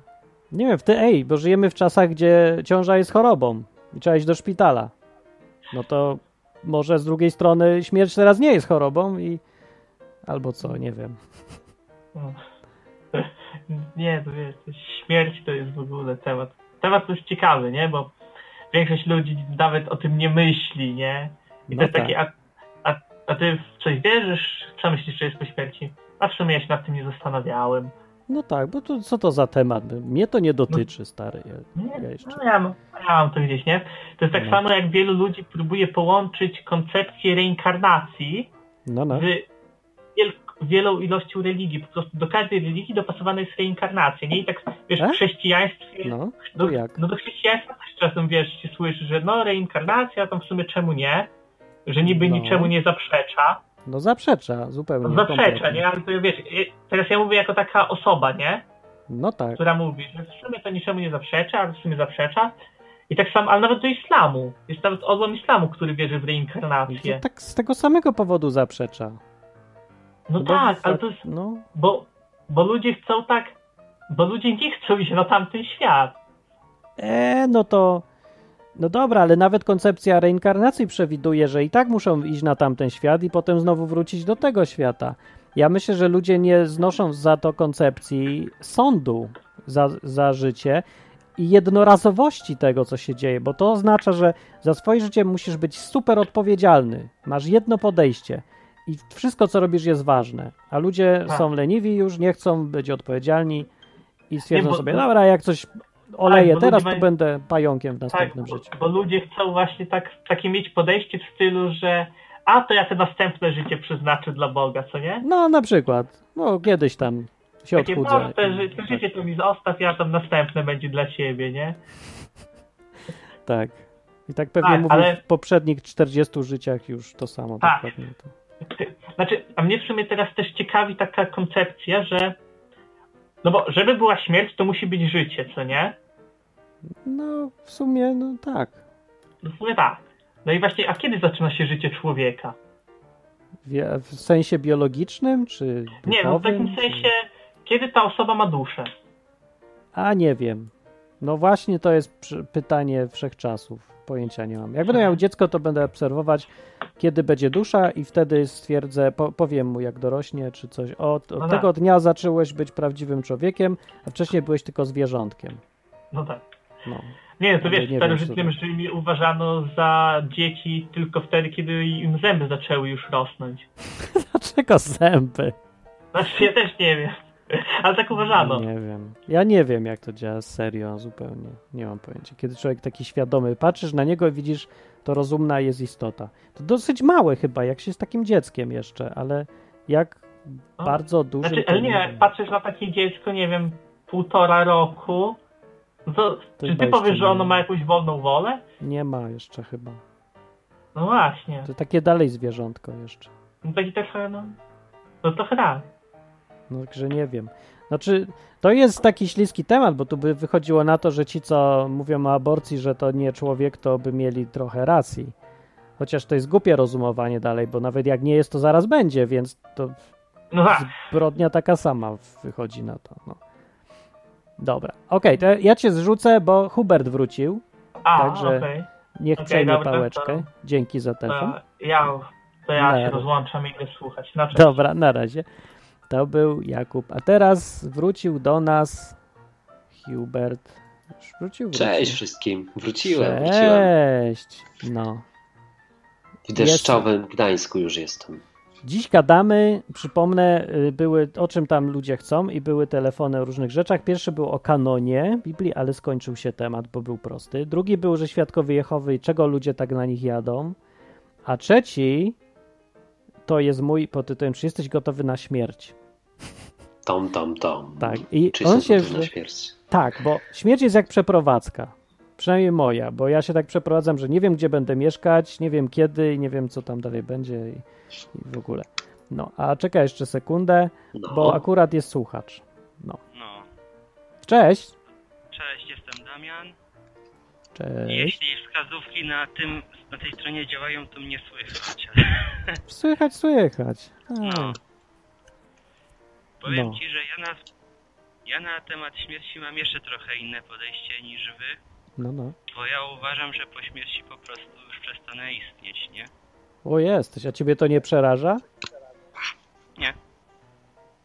Nie wiem, w ty, ej, bo żyjemy w czasach, gdzie ciąża jest chorobą i trzeba iść do szpitala. No to może z drugiej strony śmierć teraz nie jest chorobą i... Albo co, nie wiem. No. Nie, to wiesz, śmierć to jest w ogóle temat. Temat to jest ciekawy, nie? Bo większość ludzi nawet o tym nie myśli, nie? I No to jest tak. takie, a, a, a ty w coś wierzysz? Co myślisz, że jest po śmierci? A w sumie ja się nad tym nie zastanawiałem. No tak, bo to, co to za temat? Mnie to nie dotyczy, stary. Ja, Nie, ja jeszcze... no ja, mam- ja mam to gdzieś, nie? To jest tak No. samo, jak wielu ludzi próbuje połączyć koncepcję reinkarnacji No, no. z wiel- wielą ilością religii. Po prostu do każdej religii dopasowana jest reinkarnacja, nie? I tak, wiesz, E? w chrześcijaństwie... No, No, to jak? no do chrześcijaństwa też czasem, wiesz, się słyszy, że no reinkarnacja, tam w sumie czemu nie? Że niby No. niczemu nie zaprzecza. No zaprzecza, zupełnie. No, zaprzecza, kompletnie. nie? Ale to wiesz, teraz ja mówię jako taka osoba, nie? No tak. Która mówi, że w sumie to niczemu nie zaprzecza, ale w sumie zaprzecza. I tak samo, ale nawet do islamu. Jest nawet odłam islamu, który wierzy w reinkarnację. Tak z tego samego powodu zaprzecza. No bo tak, ale to jest, No, bo, bo ludzie chcą tak, bo ludzie nie chcą iść na tamten świat. e, no to... No dobra, ale nawet koncepcja reinkarnacji przewiduje, że i tak muszą iść na tamten świat i potem znowu wrócić do tego świata. Ja myślę, że ludzie nie znoszą za to koncepcji sądu za, za życie i jednorazowości tego, co się dzieje, bo to oznacza, że za swoje życie musisz być super odpowiedzialny. Masz jedno podejście i wszystko, co robisz, jest ważne. A ludzie Tak. są leniwi już, nie chcą być odpowiedzialni i stwierdzą Nie, bo- sobie, dobra, jak coś oleję bo teraz, to będę pająkiem w Tak, następnym bo, życiu. bo ludzie chcą właśnie tak, takie mieć podejście w stylu, że a to ja te następne życie przeznaczę dla Boga, co nie? No, na przykład. No, kiedyś tam się Takie odchudzę. no, te, te życie to mi zostaw, ja tam następne będzie dla ciebie, nie? Tak. I I tak pewnie Tak, mówił ale- w poprzednich 40 życiach już to samo. Tak. Dokładnie to. Znaczy, a mnie w sumie teraz też ciekawi taka koncepcja, że no bo żeby była śmierć, to musi być życie, co nie? No, w sumie, no tak. No w sumie tak. No i właśnie, a kiedy zaczyna się życie człowieka? Wie- W sensie biologicznym, czy Nie, no w duchowym, takim czy- sensie, kiedy ta osoba ma duszę? A nie wiem. No właśnie to jest pytanie wszechczasów. Pojęcia nie mam. Jak będę miał dziecko, to będę obserwować, kiedy będzie dusza i wtedy stwierdzę, po, powiem mu jak dorośnie, czy coś. Od, od No tego tak. dnia zacząłeś być prawdziwym człowiekiem, a wcześniej byłeś tylko zwierzątkiem. No tak. No. Nie, to wiesz, nie starożytnym Rzymie uważano za dzieci tylko wtedy, kiedy im zęby zaczęły już rosnąć. Dlaczego zęby? Znaczy, ja też nie wiem. Ale tak uważano. Nie wiem. Ja nie wiem, jak to działa serio, zupełnie. Nie mam pojęcia. Kiedy człowiek taki świadomy, patrzysz na niego i widzisz, to rozumna jest istota. To dosyć małe chyba, jak się jest takim dzieckiem jeszcze, ale jak No. bardzo dużym... Znaczy, ale nie, jak patrzysz na takie dziecko, nie wiem, półtora roku, no to, czy chyba ty powiesz, że ono ma jakąś wolną wolę? Nie ma jeszcze chyba. No właśnie. To takie dalej zwierzątko jeszcze. No taki trochę, no... No trochę tak. No, także nie wiem. Znaczy, to jest taki śliski temat, bo tu by wychodziło na to, że ci, co mówią o aborcji, że to nie człowiek, to by mieli trochę racji. Chociaż to jest głupie rozumowanie dalej, bo nawet jak nie jest, to zaraz będzie, więc to No tak. zbrodnia taka sama wychodzi na to. No. Dobra, okej, to ja cię zrzucę, bo Hubert wrócił. A, Także okej. Niech Okej, przejmie dobra, pałeczkę. to- Dzięki za telefon. To ja, to ja się rozłączam i idę słuchać. Na cześć. Dobra, na razie. To był Jakub. A teraz wrócił do nas Hubert. Wrócił? wrócił. Cześć wszystkim. Wróciłem, wróciłem. Cześć. No. W deszczowym Gdańsku już jestem. Dziś gadamy, przypomnę, y, były o czym tam ludzie chcą i były telefony o różnych rzeczach. Pierwszy był o kanonie Biblii, ale skończył się temat, bo był prosty. Drugi był, że świadkowie Jehowy i czego ludzie tak na nich jadą. A trzeci to jest mój pod tytułem Czy jesteś gotowy na śmierć? Tom, tom, tom. Tak. I Czy on się... gotowy na śmierć? Tak, bo śmierć jest jak przeprowadzka. Przynajmniej moja, bo ja się tak przeprowadzam, że nie wiem, gdzie będę mieszkać, nie wiem kiedy i nie wiem, co tam dalej będzie i, i w ogóle. No, a czekaj jeszcze sekundę, No. bo akurat jest słuchacz. No, Cześć. cześć, jestem Damian. Cześć. Jeśli wskazówki na tym, na tej stronie działają, to mnie słychać. Słychać, słychać. A, No. Powiem No. ci, że ja na, ja na temat śmierci mam jeszcze trochę inne podejście niż wy, no, no. bo ja uważam, że po śmierci po prostu już przestanę istnieć, nie? O, jesteś. A ciebie to nie przeraża? Nie.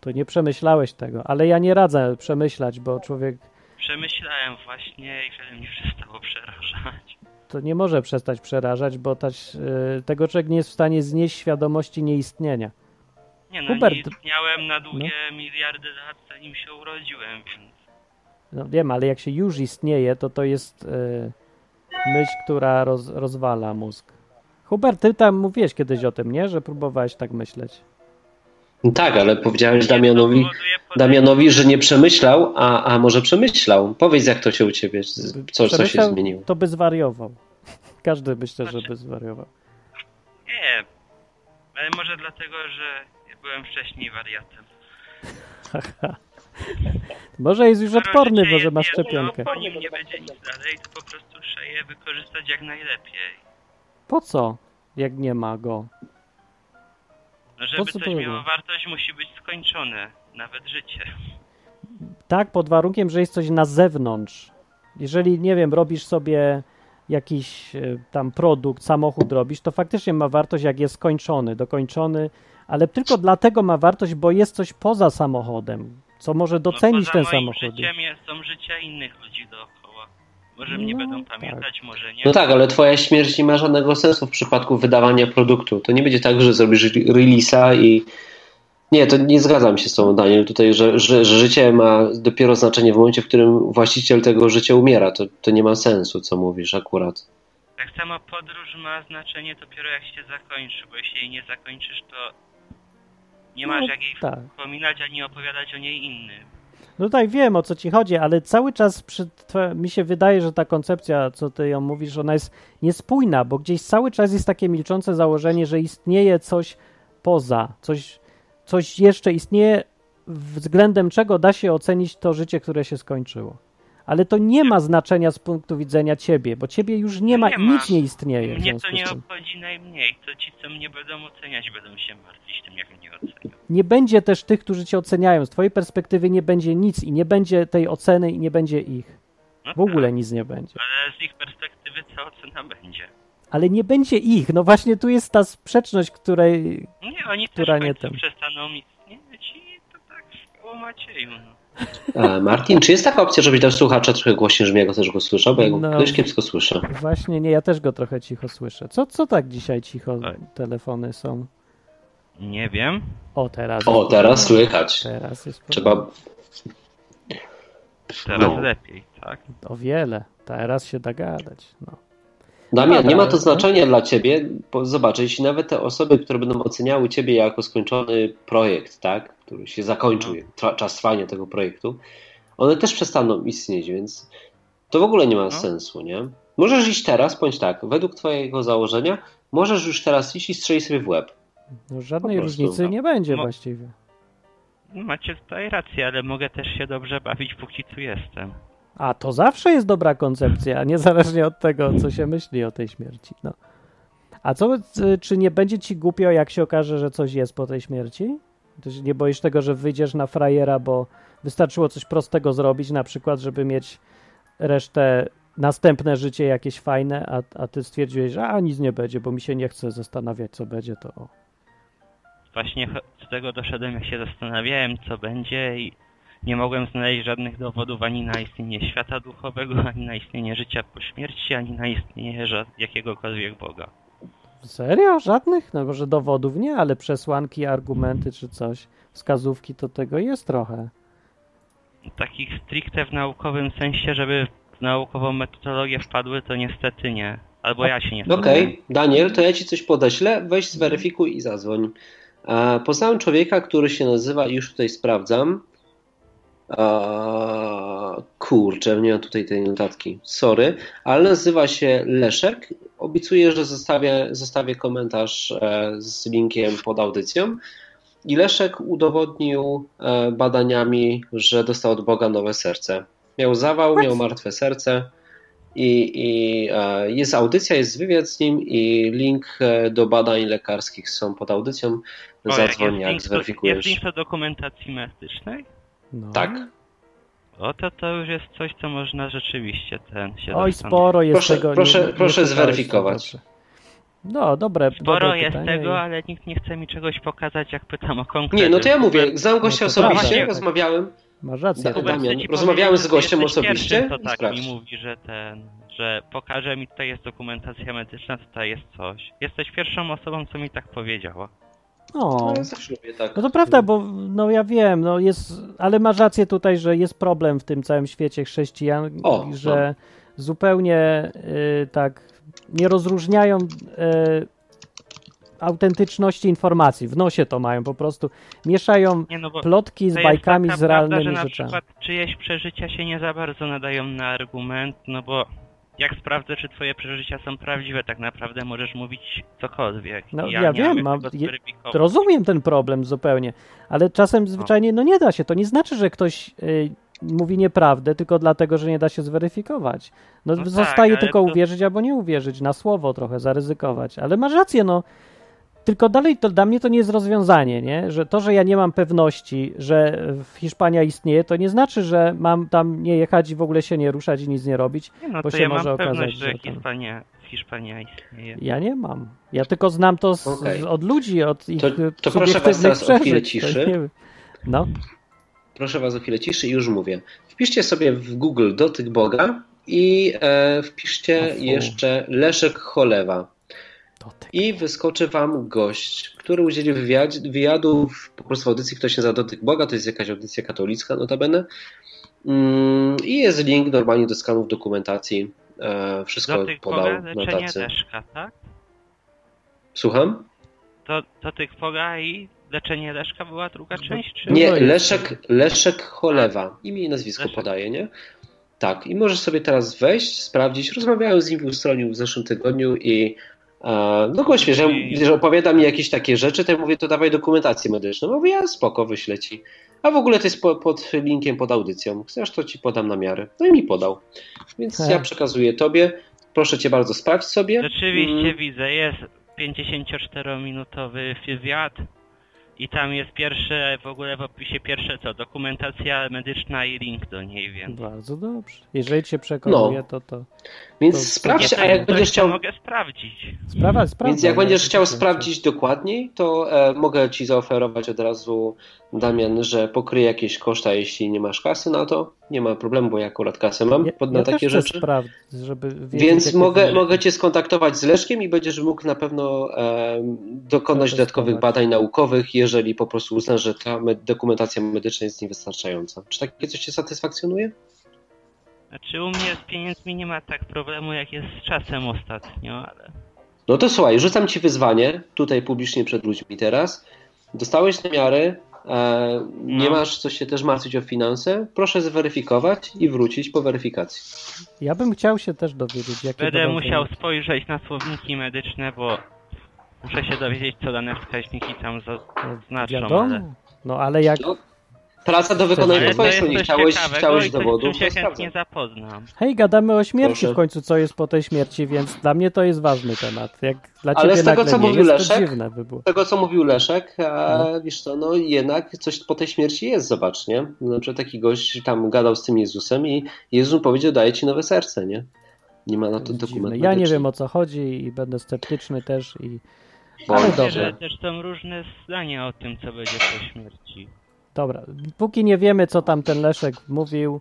To nie przemyślałeś tego, ale ja nie radzę przemyślać, bo człowiek Przemyślałem właśnie i wtedy mnie przestało przerażać. to nie może przestać przerażać, bo ta, y, tego człowiek nie jest w stanie znieść świadomości nieistnienia. Nie no, Hubert. nie istniałem na długie miliardy lat, zanim się urodziłem, więc... No wiem, ale jak się już istnieje, to to jest y, myśl, która roz, rozwala mózg. Hubert, ty tam mówiłeś kiedyś o tym, nie? Że próbowałeś tak myśleć. Tak, ale powiedziałeś Damianowi, Damianowi, że nie przemyślał, a, a może przemyślał. Powiedz, jak to się u ciebie, co, co się zmieniło. To by zwariował. Każdy myślę, że by zwariował. Nie, ale może dlatego, że byłem wcześniej wariatem. Może jest już odporny, bo że jedno, szczepionkę. Po nim nie będzie nic dalej, to po prostu wykorzystać jak najlepiej. Po co, jak nie ma go? No żeby co coś miało wartość, musi być skończone. Nawet życie. Tak, pod warunkiem, że jest coś na zewnątrz. Jeżeli, nie wiem, robisz sobie jakiś e, tam produkt, samochód robisz, to faktycznie ma wartość, jak jest skończony, dokończony, ale tylko dlatego ma wartość, bo jest coś poza samochodem, co może docenić no, ten samochód. życiem jest, są życia innych ludzi dookoła. Może mnie No, będą tak. pamiętać, może nie. No tak, ale twoja śmierć nie ma żadnego sensu w przypadku wydawania produktu. To nie będzie tak, że zrobisz re- release'a i... Nie, to nie zgadzam się z tobą, Daniel, tutaj, że, że, że życie ma dopiero znaczenie w momencie, w którym właściciel tego życia umiera. To, to nie ma sensu, co mówisz akurat. Tak samo podróż ma znaczenie dopiero jak się zakończy, bo jeśli jej nie zakończysz, to nie No, masz jak jej tak. wspominać ani opowiadać o niej innym. No tutaj wiem o co ci chodzi, ale cały czas przy, mi się wydaje, że ta koncepcja, co ty ją mówisz, ona jest niespójna, bo gdzieś cały czas jest takie milczące założenie, że istnieje coś poza, coś, coś jeszcze istnieje, względem czego da się ocenić to życie, które się skończyło. Ale to nie ma znaczenia z punktu widzenia ciebie, bo ciebie już nie ma, Nie ma. nic nie istnieje. Mnie to nie obchodzi najmniej. To ci, co mnie będą oceniać, będą się martwić tym, jak mnie ocenią. Nie będzie też tych, którzy cię oceniają. Z twojej perspektywy nie będzie nic i nie będzie tej oceny i nie będzie ich. No W ogóle tak, nic nie będzie. ale z ich perspektywy co ocena będzie? Ale nie będzie ich. No właśnie tu jest ta sprzeczność, której. Nie, oni Która też nie przestaną istnieć i to tak o Macieju. No. Martin, czy jest taka opcja, żebyś dał słuchacza trochę głośniej, żebym ja go też go słyszał, bo ja go No. dość kiepsko słyszę. Właśnie nie, ja też go trochę cicho słyszę. Co, co tak dzisiaj cicho telefony są? Nie wiem. O, teraz. O, teraz słychać. Teraz jest. Trzeba... Teraz No. lepiej, tak? O wiele. Teraz się da gadać. No. Damian, Dobra, nie ma to znaczenia dla ciebie, bo zobacz, jeśli nawet te osoby, które będą oceniały ciebie jako skończony projekt, tak, który się zakończył, tra- czas trwania tego projektu, one też przestaną istnieć, więc to w ogóle nie ma No. sensu, nie? Możesz iść teraz, bądź tak, według twojego założenia, możesz już teraz iść i strzelić sobie w łeb. no żadnej różnicy nie będzie Mo- właściwie. No, Macie tutaj rację, ale mogę też się dobrze bawić, póki tu jestem. A to zawsze jest dobra koncepcja, niezależnie od tego, co się myśli o tej śmierci. No. A co, y, czy nie będzie ci głupio, jak się okaże, że coś jest po tej śmierci? Ty się nie boisz tego, że wyjdziesz na frajera, bo wystarczyło coś prostego zrobić, na przykład, żeby mieć resztę, następne życie jakieś fajne, a, a ty stwierdziłeś, że a nic nie będzie, bo mi się nie chce zastanawiać, co będzie, to o. Właśnie z tego doszedłem, jak się zastanawiałem, co będzie i nie mogłem znaleźć żadnych dowodów ani na istnienie świata duchowego, ani na istnienie życia po śmierci, ani na istnienie jakiegokolwiek Boga. Serio? Żadnych? No może dowodów nie, ale przesłanki, argumenty czy coś, wskazówki, to tego jest trochę. Takich stricte w naukowym sensie, żeby w naukową metodologię wpadły, to niestety nie. Albo ja się nie Okej, Daniel, to ja ci coś podeślę, weź zweryfikuj i zadzwoń. Poznałem człowieka, który się nazywa, już tutaj sprawdzam. Kurczę, nie mam tutaj tej notatki, sorry, ale nazywa się Leszek. Obiecuję, że zostawię, zostawię komentarz e, z linkiem pod audycją. I Leszek udowodnił e, badaniami, że dostał od Boga nowe serce. Miał zawał, miał martwe serce. I, i e, jest audycja, jest wywiad z nim i link do badań lekarskich są pod audycją. Zadzwoń, jak link do- Jest zweryfikujesz. link do dokumentacji medycznej? No. Tak. O, to to już jest coś, co można rzeczywiście ten się Oj, zastanowić. sporo jest Proszę- tego. proszę- nie, proszę szukałeś, zweryfikować. to dobrze. No, dobre. Sporo dobre jest tego, i- ale nikt nie chce mi czegoś pokazać, jak pytam o konkrety. Nie, no to ja mówię, znam gościa No to osobiście, prawda. rozmawiałem. Masz rację. Da- to Damian, rozmawiałem z gościem osobiście to tak mi mówi, że ten, że pokaże mi tutaj jest dokumentacja medyczna, tutaj jest coś. Jesteś pierwszą osobą, co mi tak powiedziała. O, No, ja też lubię tak. no to prawda, bo no ja wiem, no jest, ale masz rację tutaj, że jest problem w tym całym świecie chrześcijan, O, że zupełnie y, tak nie rozróżniają y, autentyczności informacji. W nosie to mają po prostu. Mieszają Nie no, plotki z bajkami z realnymi prawda, że na rzeczami. przykład czyjeś przeżycia się nie za bardzo nadają na argument, no bo jak sprawdzę, czy twoje przeżycia są prawdziwe, tak naprawdę możesz mówić cokolwiek. No, ja nie wiem, mam- je-. Rozumiem ten problem zupełnie, ale czasem zwyczajnie no nie da się. To nie znaczy, że ktoś y, mówi nieprawdę tylko dlatego, że nie da się zweryfikować. No, No tak, zostaje ale tylko to- uwierzyć albo nie uwierzyć, na słowo trochę zaryzykować. Ale masz rację, no. Tylko dalej to dla mnie to nie jest rozwiązanie, nie? Że to, że ja nie mam pewności, że w Hiszpania istnieje, to nie znaczy, że mam tam nie jechać i w ogóle się nie ruszać i nic nie robić. Nie, no bo to się ja może mam okazać, pewność, że że tam- Hiszpania, Hiszpania istnieje. Ja nie mam. Ja tylko znam to z, Okej. z, od ludzi, od ich To- to proszę was teraz o chwilę przeżyć. ciszy. No. Proszę Was o chwilę ciszy i już mówię. Wpiszcie sobie w Google dotyk Boga i e, wpiszcie jeszcze Leszek Cholewa. Dotyk. I wyskoczy Wam gość, który udzieli wywiad, wywiadu w, po prostu w audycji, która się nazywa Dotyk Boga, to jest jakaś audycja katolicka notabene. Mm, I jest link normalnie do skanów dokumentacji. E, wszystko Do tych podał na leczenie tacy. deszka, tak? Słucham? To, to tych poga i Leczenie Leszka była druga część? Czy... Nie, No. Leszek, Leszek Cholewa. Imię i nazwisko Leszek. podaje, nie? Tak, i możesz sobie teraz wejść, sprawdzić. Rozmawiałem z nim w Ustroniu w zeszłym tygodniu i no go świeżę, I- że opowiada mi jakieś takie rzeczy, to ja mówię, to dawaj dokumentację medyczną. Mówię, ja spoko, wyślę ci. A w ogóle to jest po, pod linkiem, pod audycją. Chcesz, to ci podam na miarę. No i mi podał. Więc He. ja przekazuję tobie. Proszę cię bardzo, sprawdź sobie. Rzeczywiście Mm, widzę, jest 54-minutowy wywiad i tam jest pierwsze, w ogóle w opisie pierwsze co, dokumentacja medyczna i link do niej, więc... Bardzo dobrze. Jeżeli cię przekonuje, No. to to. Więc to- sprawdź, a jak będziesz chciał. mogę sprawdzić. Sprawa, sprawa. Więc jak będziesz chciał to- sprawdzić dokładniej, to e, mogę Ci zaoferować od razu, Damian, że pokryję jakieś koszta, jeśli nie masz kasy na to. Nie ma problemu, bo ja akurat kasę mam Ja, pod, na ja takie rzeczy. Więc mogę, mogę Cię skontaktować z Leszkiem i będziesz mógł na pewno e, dokonać dodatkowych badań naukowych, jeżeli po prostu uznasz, że ta me- dokumentacja medyczna jest niewystarczająca. Czy takie coś Cię satysfakcjonuje? Znaczy u mnie z pieniędzmi nie ma tak problemu jak jest z czasem ostatnio, ale... No to słuchaj, rzucam Ci wyzwanie, tutaj publicznie przed ludźmi teraz. Dostałeś namiary, e, nie No. masz co się też martwić o finanse. Proszę zweryfikować i wrócić po weryfikacji. Ja bym chciał się też dowiedzieć, jakie Będę musiał spojrzeć na słowniki medyczne, bo muszę się dowiedzieć co dane wskaźniki tam za- No, znaczą, Wiadomo. ale... No ale jak. Praca do wykonania po to twojej jest stronie. coś Chciałeś, chciałeś dowodów, się chętnie zapoznam. Hej, gadamy o śmierci Proszę. w końcu, co jest po tej śmierci, więc dla mnie to jest ważny temat. Jak dla Ale z tego, co nie mówił Leszek, dziwne by tego, co mówił Leszek, a No. wiesz co, no jednak coś po tej śmierci jest, zobacz, nie? Na przykład taki gość tam gadał z tym Jezusem i Jezus mu powiedział, daję ci nowe serce, nie? Nie ma na to To dokumentu. Ja nie wiem o co chodzi i będę sceptyczny też i Bo- ale Myślę, dobrze. że też są różne zdania o tym, co będzie po śmierci. Dobra, póki nie wiemy, co tam ten Leszek mówił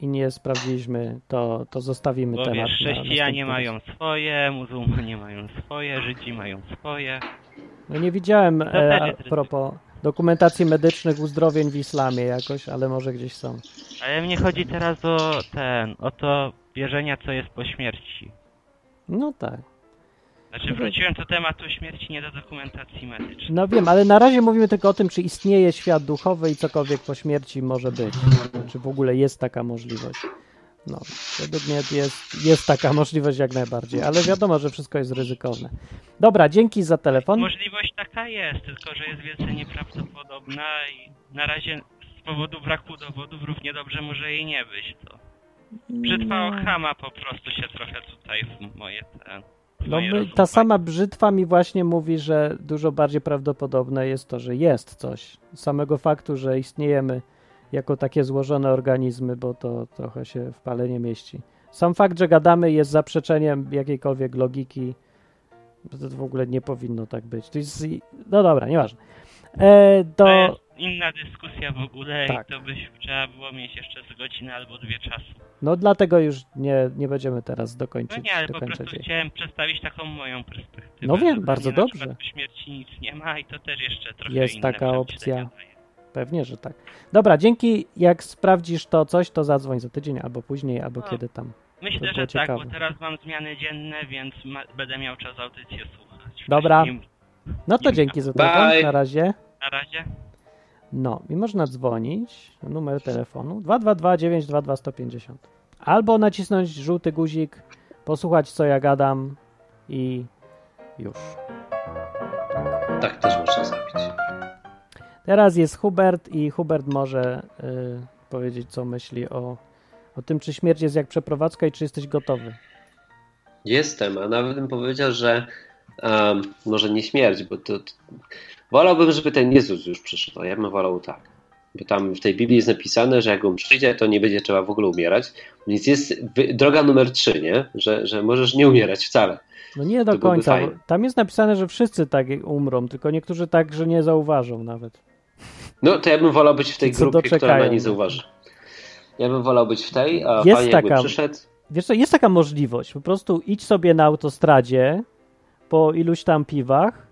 i nie sprawdziliśmy, to, to zostawimy Bo temat. wiesz, na chrześcijanie następny mają swoje, muzułmanie mają swoje, Żydzi mają swoje. No nie widziałem e, a propos dokumentacji medycznych uzdrowień w islamie jakoś, ale może gdzieś są. Ale mnie chodzi teraz o ten, o to wierzenia, co jest po śmierci. No tak. Znaczy wróciłem do tematu śmierci, nie do dokumentacji medycznej. No wiem, ale na razie mówimy tylko o tym, czy istnieje świat duchowy i cokolwiek po śmierci może być. Czy w ogóle jest taka możliwość. No, według mnie jest, jest taka możliwość jak najbardziej, ale wiadomo, że wszystko jest ryzykowne. Dobra, dzięki za telefon. Możliwość taka jest, tylko że jest wielce nieprawdopodobna i na razie z powodu braku dowodów równie dobrze może jej nie być. To brzytwa No. Ochama po prostu się trochę tutaj w moje ten. No, my, ta sama brzytwa mi właśnie mówi, że dużo bardziej prawdopodobne jest to, że jest coś. Samego faktu, że istniejemy jako takie złożone organizmy, bo to trochę się w pale nie mieści. Sam fakt, że gadamy jest zaprzeczeniem jakiejkolwiek logiki. To w ogóle nie powinno tak być. To jest, no dobra, nieważne. E, do, inna dyskusja w ogóle Tak. i to by trzeba było mieć jeszcze z godzinę albo dwie czasu. no dlatego już nie, nie będziemy teraz No dokończyć. nie, ale po prostu jej. chciałem przedstawić taką moją perspektywę. No wiem, bardzo na dobrze. po śmierci nic nie ma i to też jeszcze trochę Jest inne taka opcja. Pewnie, że tak. Dobra, dzięki. Jak sprawdzisz to coś, to zadzwoń za tydzień, albo później, albo No. kiedy tam. Myślę, że tak, ciekawe. bo teraz mam zmiany dzienne, więc ma, będę miał czas audycję słuchać. Dobra. No to dzięki za telefon. Bye. Na razie. Na razie. No i można dzwonić. na Numer telefonu 222 922 150. Albo nacisnąć żółty guzik, posłuchać co ja gadam i już. Tak też można zrobić. Teraz jest Hubert i Hubert może y, powiedzieć co myśli o, o tym, czy śmierć jest jak przeprowadzka i czy jesteś gotowy. Jestem, a nawet bym powiedział, że um, może nie śmierć, bo to, to wolałbym, żeby ten Jezus już przyszedł. Ja bym wolał tak. Bo tam w tej Biblii jest napisane, że jak on przyjdzie, to nie będzie trzeba w ogóle umierać. Więc jest droga numer trzy, nie? Że, że możesz nie umierać wcale. No nie do To końca. Tam jest napisane, że wszyscy tak umrą, tylko niektórzy tak, że nie zauważą nawet. No to ja bym wolał być w tej co grupie, która na nie zauważy. Ja bym wolał być w tej, a Jest jakby taka- przyszedł. Wiesz co, jest taka możliwość. Po prostu idź sobie na autostradzie po iluś tam piwach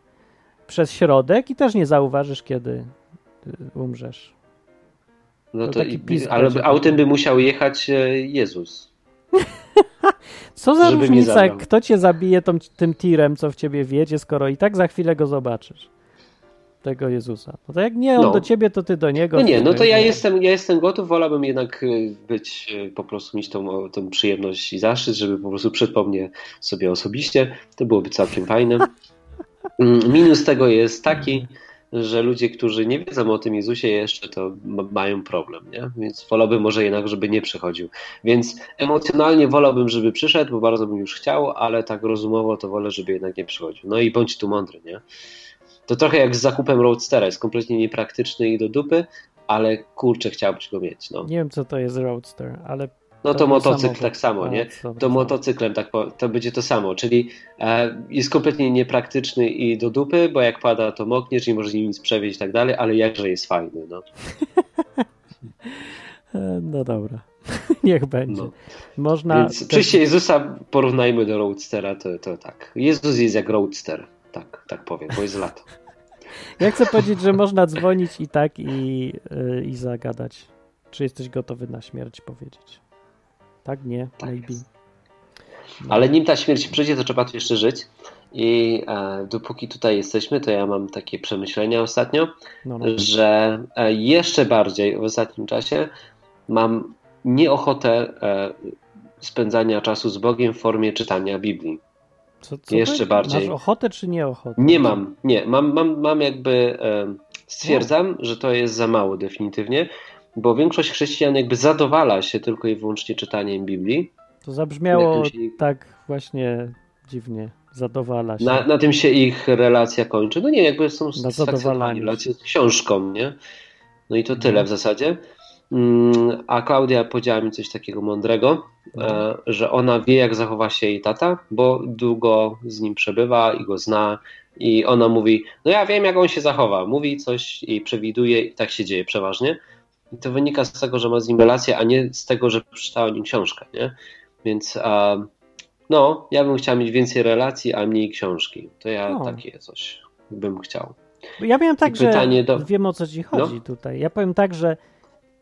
przez środek i też nie zauważysz, kiedy y, umrzesz. No To to, taki i- pis ale będzie. autem by musiał jechać e, Jezus. Co za Żeby różnica, kto cię zabije tą, tym tirem, co w ciebie wjedzie, skoro i tak za chwilę go zobaczysz. tego Jezusa. No to jak nie on No. do ciebie, to ty do niego. No nie, no to ja Nie. jestem, ja jestem gotów, wolałbym jednak y, być, y, po prostu mieć tą, tą przyjemność i zaszczyt, żeby po prostu przypomnieć sobie osobiście. To byłoby całkiem fajne. Mm, Minus tego jest taki, że ludzie, którzy nie wiedzą o tym Jezusie jeszcze, to ma- mają problem, nie? Więc wolałbym może jednak, żeby nie przychodził. Więc emocjonalnie wolałbym, żeby przyszedł, bo bardzo bym już chciał, ale tak rozumowo to wolę, żeby jednak nie przychodził. No i bądź tu mądry, nie? To trochę jak z zakupem Roadstera, jest kompletnie niepraktyczny i do dupy, ale kurczę, chciałbyś go mieć, no. Nie wiem, co to jest Roadster, ale. No to był motocykl tak samo, nie? To co? motocyklem tak po, to będzie to samo, czyli e, jest kompletnie niepraktyczny i do dupy, bo jak pada to mokniesz, nie możesz nim nic przewieźć i tak dalej, ale jakże jest fajny, no. E, No dobra. Niech będzie. no. Można. Więc też- przyjście Jezusa porównajmy do Roadstera, to, to tak. Jezus jest jak Roadster, tak, tak powiem, bo jest lato. Ja chcę powiedzieć, że można dzwonić i tak i, y, i zagadać. Czy jesteś gotowy na śmierć powiedzieć? Tak, nie, Tak maybe. jest. Ale nim ta śmierć przyjdzie, to trzeba tu jeszcze żyć. I e, dopóki tutaj jesteśmy, to ja mam takie przemyślenia ostatnio, No, no. że e, jeszcze bardziej w ostatnim czasie mam nieochotę e, spędzania czasu z Bogiem w formie czytania Biblii. Co, co jeszcze ty? bardziej. Masz ochotę czy nie ochotę? Nie mam, nie, mam, mam, mam jakby e, stwierdzam, że to jest za mało definitywnie, bo większość chrześcijan jakby zadowala się tylko i wyłącznie czytaniem Biblii. To zabrzmiało się- tak właśnie dziwnie. Zadowala się. Na, na tym się ich relacja kończy. No nie, jakby są satysfakcjonowani relacje z książką, nie? No i to tyle Mhm. w zasadzie. Mm, A Klaudia powiedziała mi coś takiego mądrego, No. e, że ona wie, jak zachowa się jej tata, bo długo z nim przebywa i go zna. I ona mówi, no ja wiem, jak on się zachowa. Mówi coś i przewiduje, i tak się dzieje przeważnie. I to wynika z tego, że ma z nim relację, a nie z tego, że przeczytała o nim książkę, nie? Więc a, no, ja bym chciał mieć więcej relacji, a mniej książki. To ja No. takie coś bym chciał. Ja miałem tak, że do- wiem o co ci chodzi No. tutaj. Ja powiem tak, że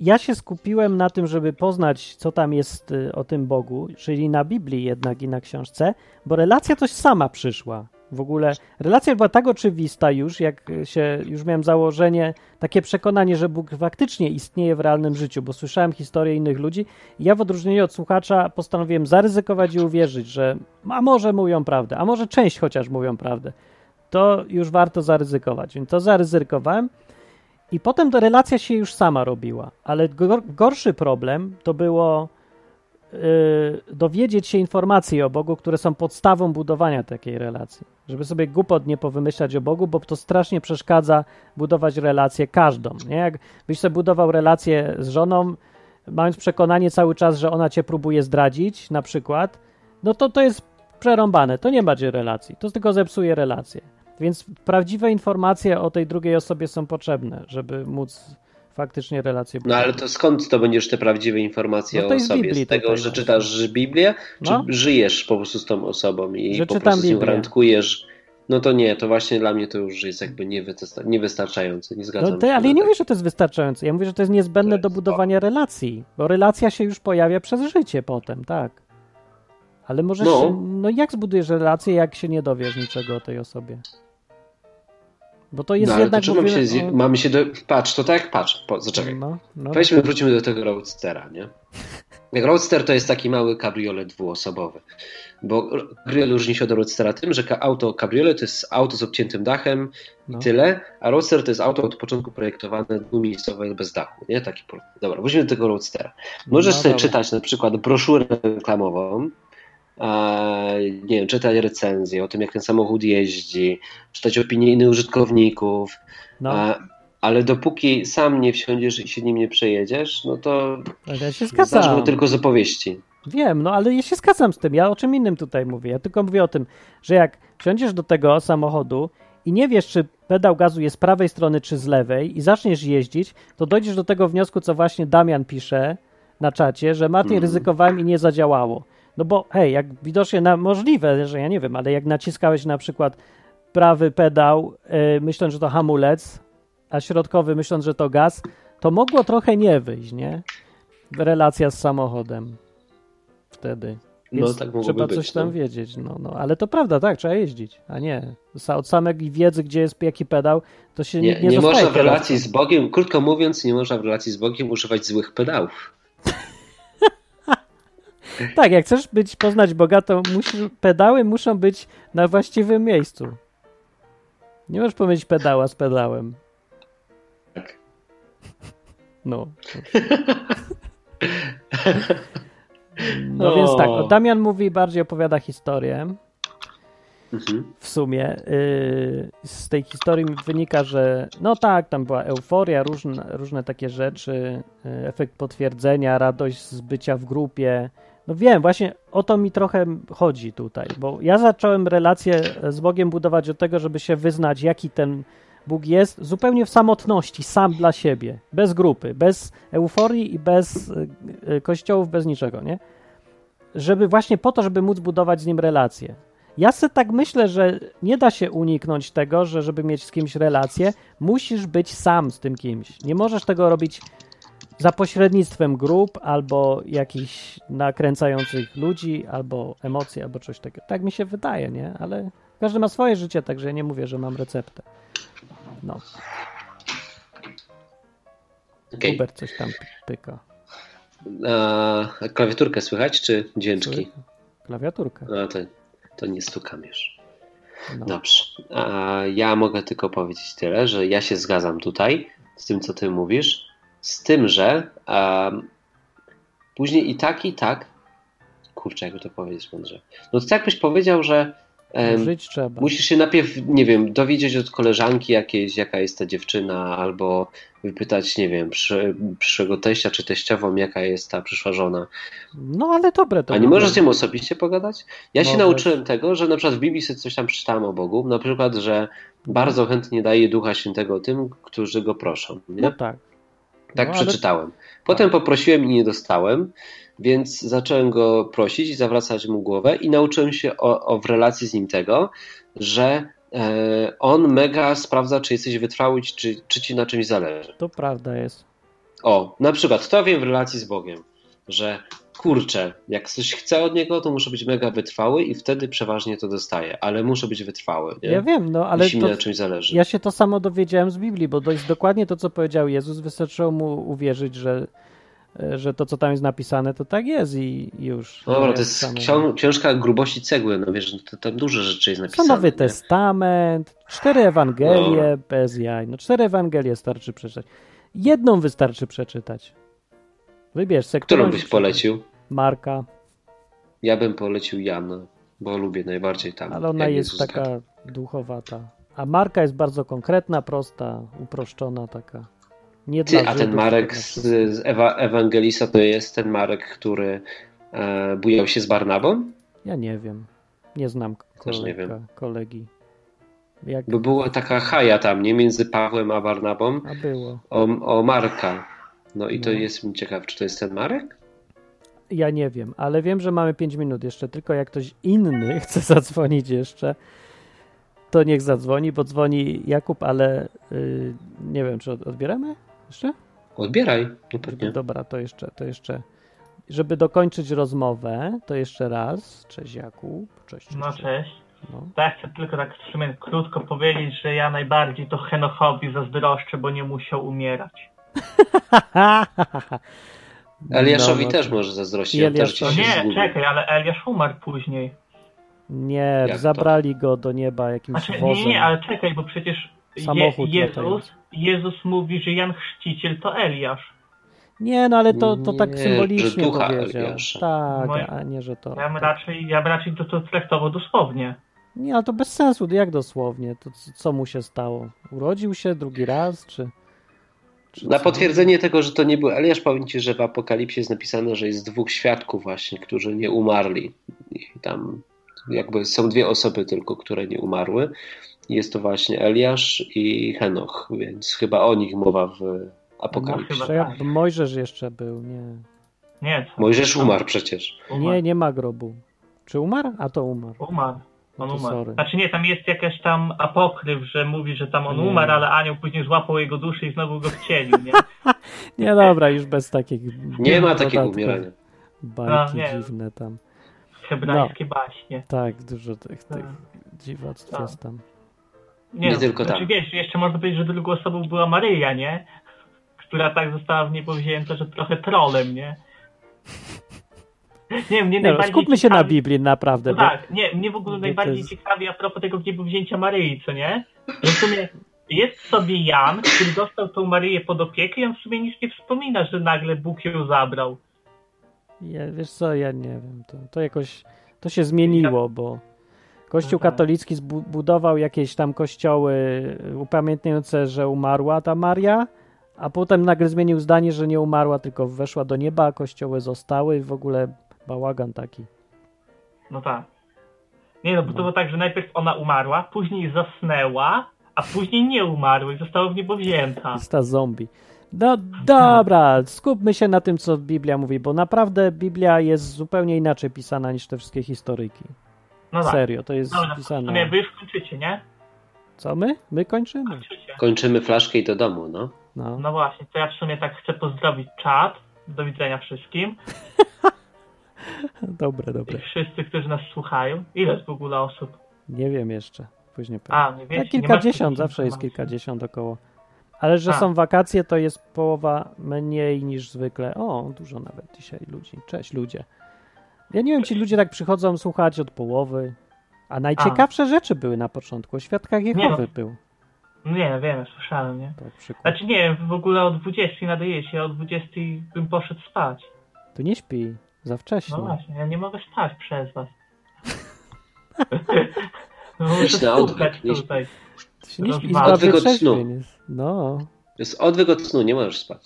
ja się skupiłem na tym, żeby poznać, co tam jest y, o tym Bogu, czyli na Biblii jednak i na książce, bo relacja coś sama przyszła. W ogóle relacja była tak oczywista już, jak się już miałem założenie, takie przekonanie, że Bóg faktycznie istnieje w realnym życiu, bo słyszałem historie innych ludzi ja w odróżnieniu od słuchacza postanowiłem zaryzykować i uwierzyć, że a może mówią prawdę, a może część chociaż mówią prawdę to już warto zaryzykować. Więc to zaryzykowałem i potem to relacja się już sama robiła. Ale gor- gorszy problem to było dowiedzieć się informacji o Bogu, które są podstawą budowania takiej relacji. Żeby sobie głupot nie powymyślać o Bogu, bo to strasznie przeszkadza budować relację każdą. Nie? Jak byś sobie budował relację z żoną, mając przekonanie cały czas, że ona cię próbuje zdradzić, na przykład, no to to jest przerąbane. To nie będzie relacji. To tylko zepsuje relację. Więc prawdziwe informacje o tej drugiej osobie są potrzebne, żeby móc faktycznie relację No ale to skąd to będziesz te prawdziwe informacje No to o jest z sobie? Biblii Z tego, że czytasz Biblię, czy No. żyjesz po prostu z tą osobą i Że po prostu z nią randkujesz? No to nie, to właśnie dla mnie to już jest jakby niewysta- niewystarczające. Nie zgadzam No, się. ale ja nie mówię, że to jest wystarczające. Ja mówię, że to jest niezbędne To do jest budowania relacji, bo relacja się już pojawia przez życie potem, tak. Ale możesz. No. No, jak zbudujesz relację, jak się nie dowiesz niczego o tej osobie? Bo to jest no, jednak. to czy mamy się, o- mamy się do... Patrz, to tak patrz, po, zaczekaj. No, no, Weźmy, wrócimy do tego Roadstera, nie? Jak Roadster to jest taki mały kabriolet dwuosobowy. Bo kabriolet różni się od Roadstera tym, że auto kabriolet to jest auto z obciętym dachem no. i tyle, a Roadster to jest auto od początku projektowane dwumiejscowe bez dachu, nie? Taki Dobra, wróćmy do tego Roadstera. Możesz No sobie dobra. czytać na przykład broszurę reklamową, nie wiem, czytać recenzje o tym, jak ten samochód jeździ, czytać opinie innych użytkowników, No, a, ale dopóki sam nie wsiądziesz i się nim nie przejedziesz, no to ja się zgadzam. tylko z opowieści. Wiem, no ale ja się zgadzam z tym. Ja o czym innym tutaj mówię. Ja tylko mówię o tym, że jak wsiądziesz do tego samochodu i nie wiesz, czy pedał gazu jest z prawej strony, czy z lewej, i zaczniesz jeździć, to dojdziesz do tego wniosku, co właśnie Damian pisze na czacie, że Martin Mhm. ryzykowałem i nie zadziałało. No bo hej, jak widocznie na, możliwe, że ja nie wiem, ale jak naciskałeś na przykład prawy pedał, yy, myśląc, że to hamulec, a środkowy myśląc, że to gaz, to mogło trochę nie wyjść, nie? Relacja z samochodem wtedy. No, tak trzeba być, coś tam no. wiedzieć. No, no, ale to prawda, tak, trzeba jeździć, a nie. Od samej wiedzy, gdzie jest jaki pedał, to się Nie, nie, nie, można w relacji z Bogiem, krótko mówiąc, nie można w relacji z Bogiem używać złych pedałów. Tak, jak chcesz być, poznać Boga, to musisz, pedały muszą być na właściwym miejscu. Nie możesz pomylić pedała z pedałem. Tak. No. No O. więc tak, o, Damian mówi, bardziej opowiada historię. Mhm. W sumie yy, z tej historii wynika, że no tak, tam była euforia, różne, różne takie rzeczy, yy, efekt potwierdzenia, radość z bycia w grupie. No wiem, właśnie o to mi trochę chodzi tutaj, bo ja zacząłem relację z Bogiem budować od tego, żeby się wyznać, jaki ten Bóg jest, zupełnie w samotności, sam dla siebie, bez grupy, bez euforii i bez y, y, kościołów, bez niczego, nie? Żeby właśnie po to, żeby móc budować z nim relację. Ja sobie tak myślę, że nie da się uniknąć tego, że żeby mieć z kimś relację, musisz być sam z tym kimś. Nie możesz tego robić za pośrednictwem grup albo jakichś nakręcających ludzi, albo emocji, albo coś takiego. Tak mi się wydaje, nie? Ale każdy ma swoje życie, także ja nie mówię, że mam receptę. No. Hubert coś tam py- pyka. A klawiaturkę słychać, czy dźwięczki? Klawiaturkę. A, to, to nie stukam już. No. Dobrze. A ja mogę tylko powiedzieć tyle, że ja się zgadzam tutaj z tym, co ty mówisz, z tym, że um, później i tak, i tak, kurczę, jakby to powiedzieć mądrze. No to tak byś powiedział, że em, Żyć trzeba. musisz się najpierw, nie wiem, dowiedzieć od koleżanki jakiejś, jaka jest ta dziewczyna, albo wypytać, nie wiem, przy, przyszłego teścia czy teściową, jaka jest ta przyszła żona. No ale dobre to A nie możesz z nią osobiście pogadać? Ja się nauczyłem tego, że na przykład w Biblii sobie coś tam przeczytałem o Bogu, na przykład, że bardzo chętnie daje Ducha Świętego tym, którzy go proszą. Nie? No tak. Tak no, ale- przeczytałem. Potem poprosiłem i nie dostałem, więc zacząłem go prosić i zawracać mu głowę i nauczyłem się o, o w relacji z nim tego, że e, on mega sprawdza, czy jesteś wytrwały, czy, czy ci na czymś zależy. To prawda jest. O, na przykład to wiem w relacji z Bogiem, że kurczę, jak coś chcę od niego, to muszę być mega wytrwały i wtedy przeważnie to dostaję, ale muszę być wytrwały, nie? Ja wiem, no ale jeśli to, mi na czymś zależy. ja się to samo dowiedziałem z Biblii, bo dość dokładnie to, co powiedział Jezus, wystarczyło mu uwierzyć, że, że to, co tam jest napisane, to tak jest i już. No dobra, to jest same- książka grubości cegły, no wiesz, no to tam dużo rzeczy jest napisane. Nowy nie? Testament, cztery Ewangelie Dobra. bez jaj. No cztery Ewangelie starczy przeczytać. Jedną wystarczy przeczytać. Wybierz se, Którą byś polecił? Marka, Ja bym polecił Jana, bo lubię najbardziej tam. ale ona jest Jezus taka gada. duchowata. A Marka jest bardzo konkretna, prosta, uproszczona taka. Nie Ty, a ten Marek z, z Ewa, Ewangelista to jest ten Marek, który e, bujał się z Barnabą? Ja nie wiem. Nie znam Też nie kolega, wiem. kolegi. Jak Bo była taka haja tam, nie? Między Pawłem a Barnabą a było? o, o Marka. No i to No. jest ciekaw, czy to jest ten Marek? Ja nie wiem, ale wiem, że mamy 5 minut jeszcze. Tylko jak ktoś inny chce zadzwonić jeszcze, to niech zadzwoni, bo dzwoni Jakub, ale y, nie wiem, czy od- odbieramy jeszcze? Odbieraj, no pewnie. Dobra, to jeszcze, to jeszcze. Żeby dokończyć rozmowę, to jeszcze raz. Cześć Jakub. Cześć. cześć, No cześć. No. Ja chcę tylko tak w sumie krótko powiedzieć, że ja najbardziej to Henochowi zazdroszczę, bo nie musiał umierać. Eliaszowi No, no też to- może zazdrościć. On też. No nie, zgubił. czekaj, ale Eliasz umarł później. Nie, Jak to? zabrali go do nieba jakimś Znaczy, wozem. nie, nie, ale czekaj, bo przecież Je, Samochód Jezus, latający. Jezus mówi, że Jan Chrzciciel to Eliasz. Nie, no ale to, to tak Nie, symbolicznie powiedział. Eliasza. Tak, Moje- a nie, że to. Ja bym raczej, ja bym raczej to, to traktował dosłownie. Nie, ale to bez sensu, jak dosłownie? To co mu się stało? Urodził się drugi raz, czy... Na potwierdzenie tego, że to nie był Eliasz, powiem Ci, że w Apokalipsie jest napisane, że jest dwóch świadków właśnie, którzy nie umarli. I tam jakby są dwie osoby tylko, które nie umarły. Jest to właśnie Eliasz i Henoch, więc chyba o nich mowa w Apokalipsie. No chyba To ja, tak. Mojżesz jeszcze był, nie. Nie? Mojżesz umarł przecież. Umarł. Nie, nie ma grobu. Czy umarł? A to umarł. Umarł. No On to umarł. sorry. Znaczy nie, tam jest jakaś tam apokryf, że mówi, że tam on Nie. umarł, ale anioł później złapał jego duszę i znowu go wcielił, nie? Nie, dobra, już bez takich... Nie ma takiego umierania. Bajki No, nie. dziwne tam. hebrajskie baśnie. Tak, dużo tych, tych Tak. dziwactw Tak. jest tam. Nie, Nie no, tylko znaczy, tam. wiesz, jeszcze można powiedzieć, że drugą osobą była Maryja, nie? Która tak została w niebo wzięta, że trochę trolem, nie? Nie mnie Nie, no, skupmy się na ciekawi- Biblii, naprawdę. No bo- tak, nie, mnie w ogóle najbardziej jest- ciekawi a propos tego wzięcia Maryi, co nie? Że w sumie jest sobie Jan, który dostał tą Maryję pod opiekę i on w sumie nic nie wspomina, że nagle Bóg ją zabrał. Ja, wiesz co, ja nie wiem. To, to jakoś to się zmieniło, bo Kościół katolicki zbudował jakieś tam kościoły upamiętniające, że umarła ta Maria, a potem nagle zmienił zdanie, że nie umarła, tylko weszła do nieba, a kościoły zostały i w ogóle bałagan taki. No tak. Nie no, bo to No. było tak, że najpierw ona umarła, później zasnęła, a później nie umarła i została w niebo wzięta. Jest ta zombie. No dobra, skupmy się na tym, co Biblia mówi, bo naprawdę Biblia jest zupełnie inaczej pisana niż te wszystkie historyjki. No tak. Serio, to jest Dobra, w pisane. sumie wy już kończycie, nie? Co my? My kończymy? Kończycie. Kończymy flaszkę i do domu, no. No. No właśnie, to ja w sumie tak chcę pozdrowić czat. Do widzenia wszystkim. Dobre, dobre. I wszyscy, którzy nas słuchają. Ile jest w ogóle osób? Nie wiem jeszcze. Później powiem. A, nie wiecie? Tak nie kilkadziesiąt, zawsze jest kilkadziesiąt około. Ale że A. są wakacje, to jest połowa mniej niż zwykle. O, dużo nawet dzisiaj ludzi. Cześć ludzie. Ja nie wiem, ci ludzie tak przychodzą słuchać od połowy. A najciekawsze rzeczy były na początku. O świadkach Jehowy no. był. Nie, no wiem, słyszałem, nie? Tak, przykład. Znaczy nie wiem, w ogóle o 20 nadajecie, ja o 20 bym poszedł spać. Tu nie śpi. Za wcześnie. No właśnie, ja nie mogę spać przez was. no muszę odwyk, tutaj. To śpi. Odwyk Izba od snu. jest. No. To jest odwyk od snu, nie możesz spać.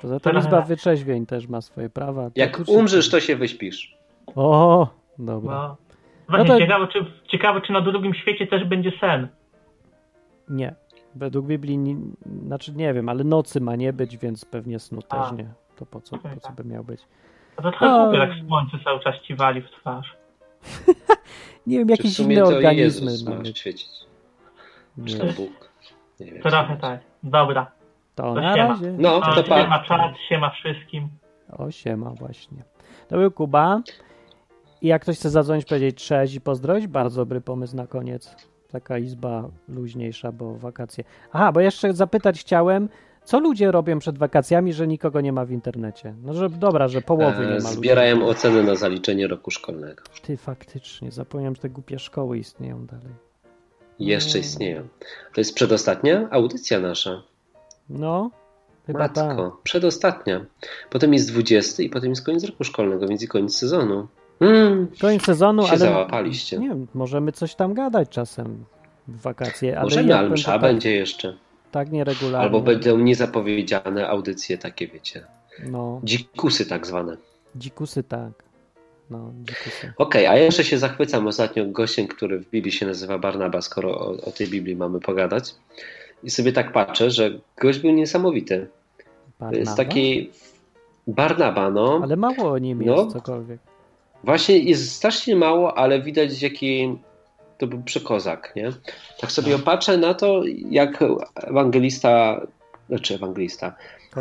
Tym Trochę- Izba wytrzeźwień też ma swoje prawa. Jak Tak, umrzesz, to się wyśpisz. O, dobra. No. Właśnie, to- ciekawe, czy, ciekawe, czy na drugim świecie też będzie sen. Nie. Według Biblii, nie, znaczy nie wiem, ale nocy ma nie być, więc pewnie snu też A. nie. To po co, po co by miał być? A to trochę No. głupie, tak słońce cały czas ci wali w twarz. Nie wiem, jakieś inne to organizmy Jezus świecić. Czy to Bóg. Nie wiem. Trochę tak. Dobra. To To na siema. razie. No, A, to pa. siema czat, siema wszystkim. O, siema właśnie. To był Kuba. I jak ktoś chce zadzwonić, powiedzieć cześć i pozdrowić, bardzo dobry pomysł na koniec. Taka izba luźniejsza, bo wakacje. Aha, bo jeszcze zapytać chciałem, co ludzie robią przed wakacjami, że nikogo nie ma w internecie? No, że dobra, że połowy nie ma E, ludzi. Zbierają oceny na zaliczenie roku szkolnego. Ty, faktycznie, zapomniałem, że te głupie szkoły istnieją dalej. Jeszcze No. istnieją. To jest przedostatnia audycja nasza. No, chyba tak. Matko, przedostatnia. Potem jest 20 i potem jest koniec roku szkolnego, więc i koniec sezonu. Mm, Koniec sezonu, się ale załapaliście. nie wiem, możemy coś tam gadać czasem w wakacje, ale Możemy, ale msza tak, będzie jeszcze. Tak nieregularnie. Albo będą niezapowiedziane audycje takie, wiecie. No, Dzikusy tak zwane. dzikusy tak. No, dzikusy. Okej, a ja jeszcze się zachwycam ostatnio gościem, który w Biblii się nazywa Barnaba, skoro o, o tej Biblii mamy pogadać. I sobie tak patrzę, że gość był niesamowity. To jest Barnaba? taki Barnaba, no. Ale mało o nim No. jest cokolwiek. Właśnie jest strasznie mało, ale widać jaki to był przekozak, nie? Tak sobie patrzę na to, jak ewangelista, znaczy ewangelista,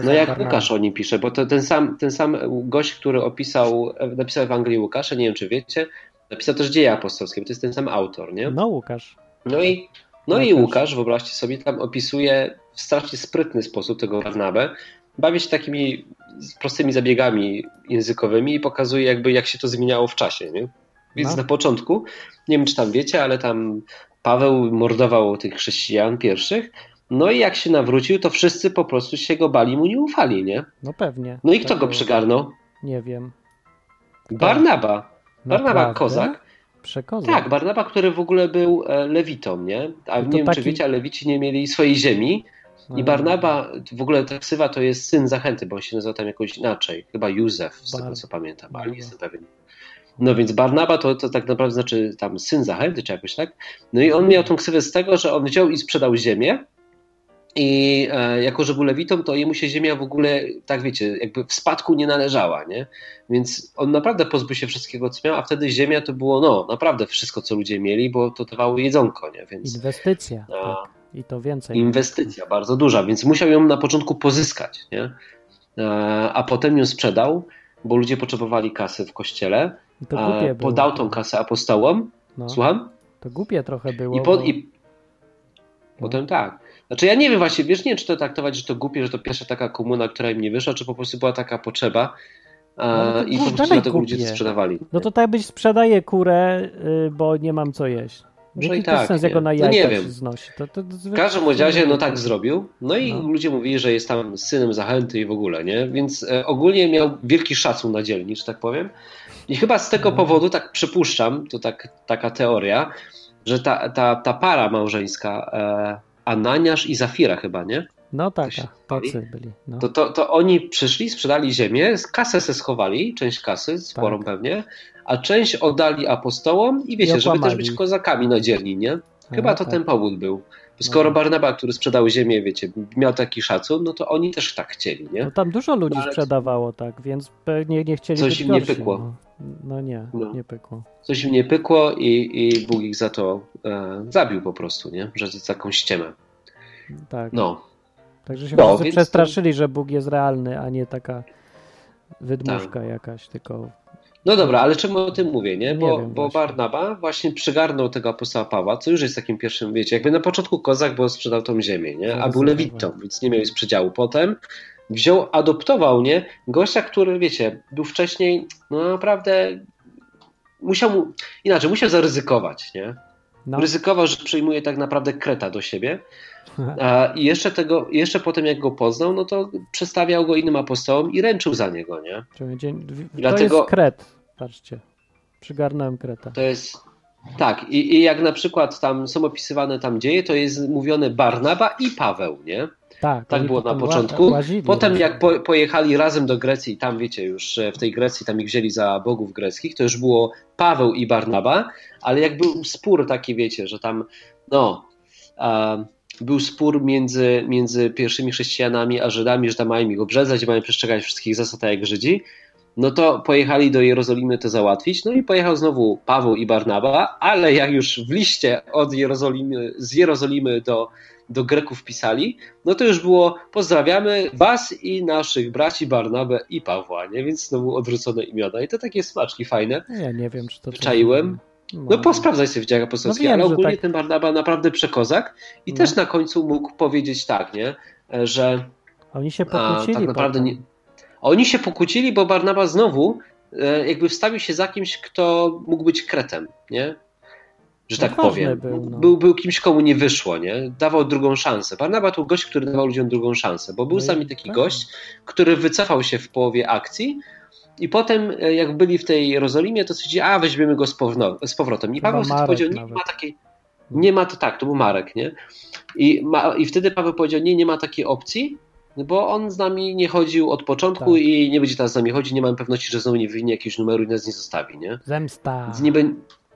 no jak. Łukasz o nim pisze, bo to ten sam, ten sam gość, który opisał, napisał Ewangelię Łukasza, nie wiem czy wiecie, napisał też dzieje apostolskie, bo to jest ten sam autor, nie? No, Łukasz. No i, no i Łukasz. Łukasz, wyobraźcie sobie, tam opisuje w strasznie sprytny sposób tego Barnabę, bawi się takimi prostymi zabiegami językowymi i pokazuje jakby jak się to zmieniało w czasie, nie? Więc No. na początku, nie wiem czy tam wiecie, ale tam Paweł mordował tych chrześcijan pierwszych, no i jak się nawrócił, to wszyscy po prostu się go bali, mu nie ufali, nie? No pewnie. No i Tak kto go przygarnął? Nie wiem. Barnaba. Barnaba Naprawdę? Kozak. Przekozak. Tak, Barnaba, który w ogóle był e, lewitą, nie? A No nie wiem, taki- czy wiecie, ale lewici nie mieli swojej ziemi. I Barnaba, w ogóle ta ksywa to jest syn Zachęty, bo on się nazywa tam jakoś inaczej. Chyba Józef, z Bar- tego co pamiętam, ale nie jestem pewien. No więc Barnaba to, to tak naprawdę znaczy tam syn Zachęty, czy jakoś tak. No i on miał tą ksywę z tego, że on wziął i sprzedał ziemię i e, jako, że był lewitą, to jemu się ziemia w ogóle, tak wiecie, jakby w spadku nie należała, nie? Więc on naprawdę pozbył się wszystkiego, co miał, a wtedy ziemia to było, no, naprawdę wszystko, co ludzie mieli, bo to dawało jedzonko, nie? Więc Inwestycja. A. Tak. I to więcej. inwestycja bardzo duża, więc musiał ją na początku pozyskać, nie? E, A potem ją sprzedał, bo ludzie potrzebowali kasy w kościele. To e, głupie było. podał tą kasę apostołom. No, Słucham? to głupie trochę było. I, po, bo- i potem tak. Znaczy ja nie wiem właśnie, wiesz, nie wiem, czy to traktować, że to głupie, że to pierwsza taka komuna, która im nie wyszła, czy po prostu była taka potrzeba No, e, to i było po prostu dlatego ludzie to sprzedawali. No to tak być sprzedaje kurę, y, bo nie mam co jeść. Może Jaki i tak, sens, jak No nie wiem. znosi? To, to, to W każdym razie no tak zrobił, no i No. ludzie mówili, że jest tam synem zachęty i w ogóle, nie? Więc e, ogólnie miał wielki szacun na dzielni, że tak powiem. I chyba z tego No. powodu, tak przypuszczam, to tak, taka teoria, że ta, ta, ta para małżeńska, e, Ananiasz i Zafira chyba, nie? No taka, chwali? tacy byli. No. To, to, to oni przyszli, sprzedali ziemię, kasę se schowali, część kasy, sporą Tak. pewnie, a część oddali apostołom i wiecie, I żeby też być kozakami na dzielni, nie? Chyba No, to tak. ten powód był. Skoro No. Barnaba, który sprzedał ziemię, wiecie, miał taki szacun, no to oni też tak chcieli, nie? No tam dużo ludzi No, sprzedawało tak, więc pewnie nie chcieli Coś im nie gorsi, pykło. No. no nie, No. nie pykło. Coś im nie pykło i, i Bóg ich za to e, zabił po prostu, nie? Że za taką ściemę. Tak. No, Także się No, wszyscy przestraszyli, że Bóg jest realny, a nie taka wydmuszka Tak. jakaś, tylko no dobra, ale czemu o tym mówię, nie? Nie Bo, wiem bo. Barnaba właśnie przygarnął tego apostoła Pawła, co już jest takim pierwszym, wiecie, jakby na początku kozak, bo sprzedał tą ziemię, nie? A był lewitą, więc nie miał jej z przedziału. Potem wziął, adoptował, nie? Gościa, który, wiecie, był wcześniej, no naprawdę musiał mu, inaczej, musiał zaryzykować, nie? no, Ryzykował, że przyjmuje tak naprawdę kreta do siebie. I jeszcze tego, jeszcze potem jak go poznał, no to przedstawiał go innym apostołom i ręczył za niego, nie? to I dlatego- jest kret, patrzcie. Przygarnąłem kreta. To jest. Tak, i, i jak na przykład tam są opisywane tam dzieje, to jest mówione Barnaba i Paweł, nie? Tak, Tak było na początku. łazili Potem jak po, pojechali razem do Grecji, tam wiecie już, w tej Grecji tam ich wzięli za bogów greckich, to już było Paweł i Barnaba, ale jak był spór taki, wiecie, że tam, no, a, był spór między, między pierwszymi chrześcijanami a Żydami, że tam mają ich obrzezać i mają przestrzegać wszystkich zasad tak jak Żydzi, no to pojechali do Jerozolimy to załatwić, no i pojechał znowu Paweł i Barnaba, ale jak już w liście od Jerozolimy, z Jerozolimy do, do Greków pisali, no to już było pozdrawiamy was i naszych braci Barnabę i Pawła, nie? Więc znowu odwrócone imiona i to takie smaczki fajne. No Ja nie wiem, czy to... Wczaiłem. No Może. posprawdzaj sobie w dziejach apostolskich, No ale ogólnie tak. ten Barnaba naprawdę przekozak i No. też na końcu mógł powiedzieć tak, nie? Że Oni się a, pokłócili tak naprawdę nie. Oni się pokłócili, bo Barnaba znowu e, jakby wstawił się za kimś, kto mógł być kretem, nie? Że tak Odważny powiem. był, no. był, był kimś, komu nie wyszło, nie? Dawał drugą szansę. Barnaba to gość, który dawał ludziom drugą szansę, bo był No sami taki tak. gość, który wycofał się w połowie akcji i potem, e, jak byli w tej Jerozolimie, to stwierdzili, a weźmiemy go z, powno- z powrotem. I Chyba Paweł wtedy Marek powiedział, nie ma takiej, nie ma to tak, to był Marek, nie? I, ma, I wtedy Paweł powiedział, nie, nie ma takiej opcji, bo on z nami nie chodził od początku Tak. i nie będzie teraz z nami chodzić, nie mam pewności, że znowu nie wywinie jakiegoś numeru i nas nie zostawi, nie? Zemsta. Więc nie, be,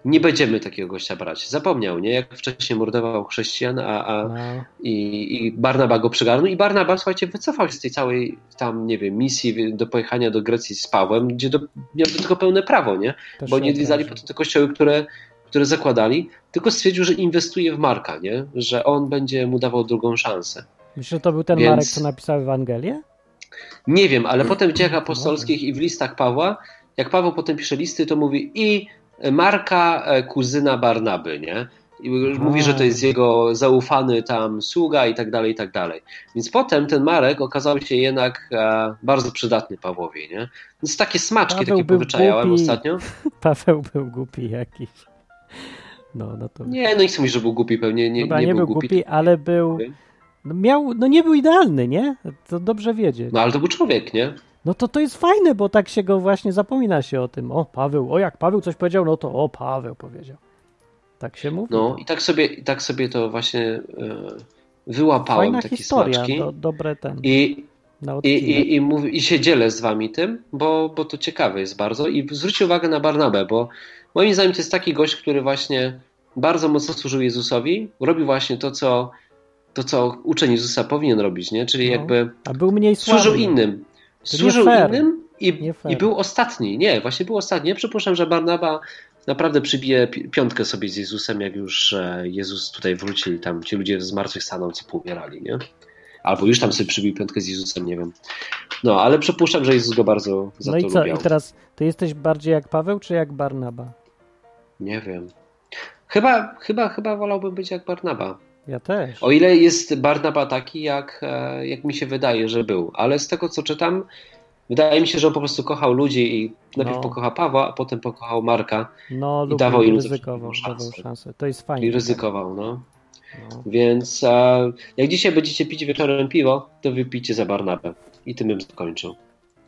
nie będziemy takiego gościa brać. Zapomniał, nie? Jak wcześniej mordował chrześcijan, a, a No. i, i Barnaba go przygarnął i Barnaba, słuchajcie, wycofał się z tej całej tam, nie wiem, misji do pojechania do Grecji z Pawłem, gdzie do, miał do tego pełne prawo, nie? Też Bo nie odwiedzali potem te kościoły, które, które zakładali, tylko stwierdził, że inwestuje w Marka, nie? Że on będzie mu dawał drugą szansę. Myślisz, że to był ten Więc- Marek, co napisał Ewangelię? Nie wiem, ale potem w dziejach No apostolskich i w listach Pawła, jak Paweł potem pisze listy, to mówi i Marka, e, kuzyna Barnaby, nie? I mówi, że to jest jego zaufany tam sługa i tak dalej, i tak dalej. Więc potem ten Marek okazał się jednak e, bardzo przydatny Pawłowi, nie? Więc takie smaczki Paweł takie był powyczajałem głupi. ostatnio. Paweł był głupi jakiś. No, no to... Nie, no i chcę mówić, że był głupi, pewnie nie, Dobra, nie, był głupi. ale był... No, miał, no nie był idealny, nie? To dobrze wiedzieć. No ale to był człowiek, nie? No to to jest fajne, bo tak się go właśnie zapomina się o tym. O, Paweł, o jak Paweł coś powiedział, no to o, Paweł powiedział. Tak się mówi. No i tak sobie, i tak sobie to właśnie e, wyłapałem, Fajna takie historia, smaczki. do, dobre ten, I, I, i, i, mów, I się dzielę z wami tym, bo, bo to ciekawe jest bardzo. I zwróćcie uwagę na Barnabę, bo moim zdaniem to jest taki gość, który właśnie bardzo mocno służył Jezusowi, robi właśnie to, co, to, co uczeń Jezusa powinien robić, nie? Czyli No. jakby A był mniej sławny. służył innym. To Służył innym i, i był ostatni. Nie, właśnie był ostatni. Ja przypuszczam, że Barnaba naprawdę przybije pi- piątkę sobie z Jezusem, jak już e, Jezus tutaj wróci i tam ci ludzie zmartwychwstaną, co poumierali, nie? Albo już tam sobie przybił piątkę z Jezusem, nie wiem. No, ale przypuszczam, że Jezus go bardzo za No to i co? lubiał. I teraz ty jesteś bardziej jak Paweł, czy jak Barnaba? Nie wiem. Chyba, chyba, chyba wolałbym być jak Barnaba. Ja też. O ile jest Barnaba taki, jak, e, jak mi się wydaje, że był. Ale z tego, co czytam, wydaje mi się, że on po prostu kochał ludzi i najpierw No. pokochał Pawła, a potem pokochał Marka No, i dawał im ryzykował, szansę. dawał szansę. To jest fajne. i ryzykował. No. No. Więc e, jak dzisiaj będziecie pić wieczorem piwo, to wypijcie za Barnabę. I tym bym zakończył.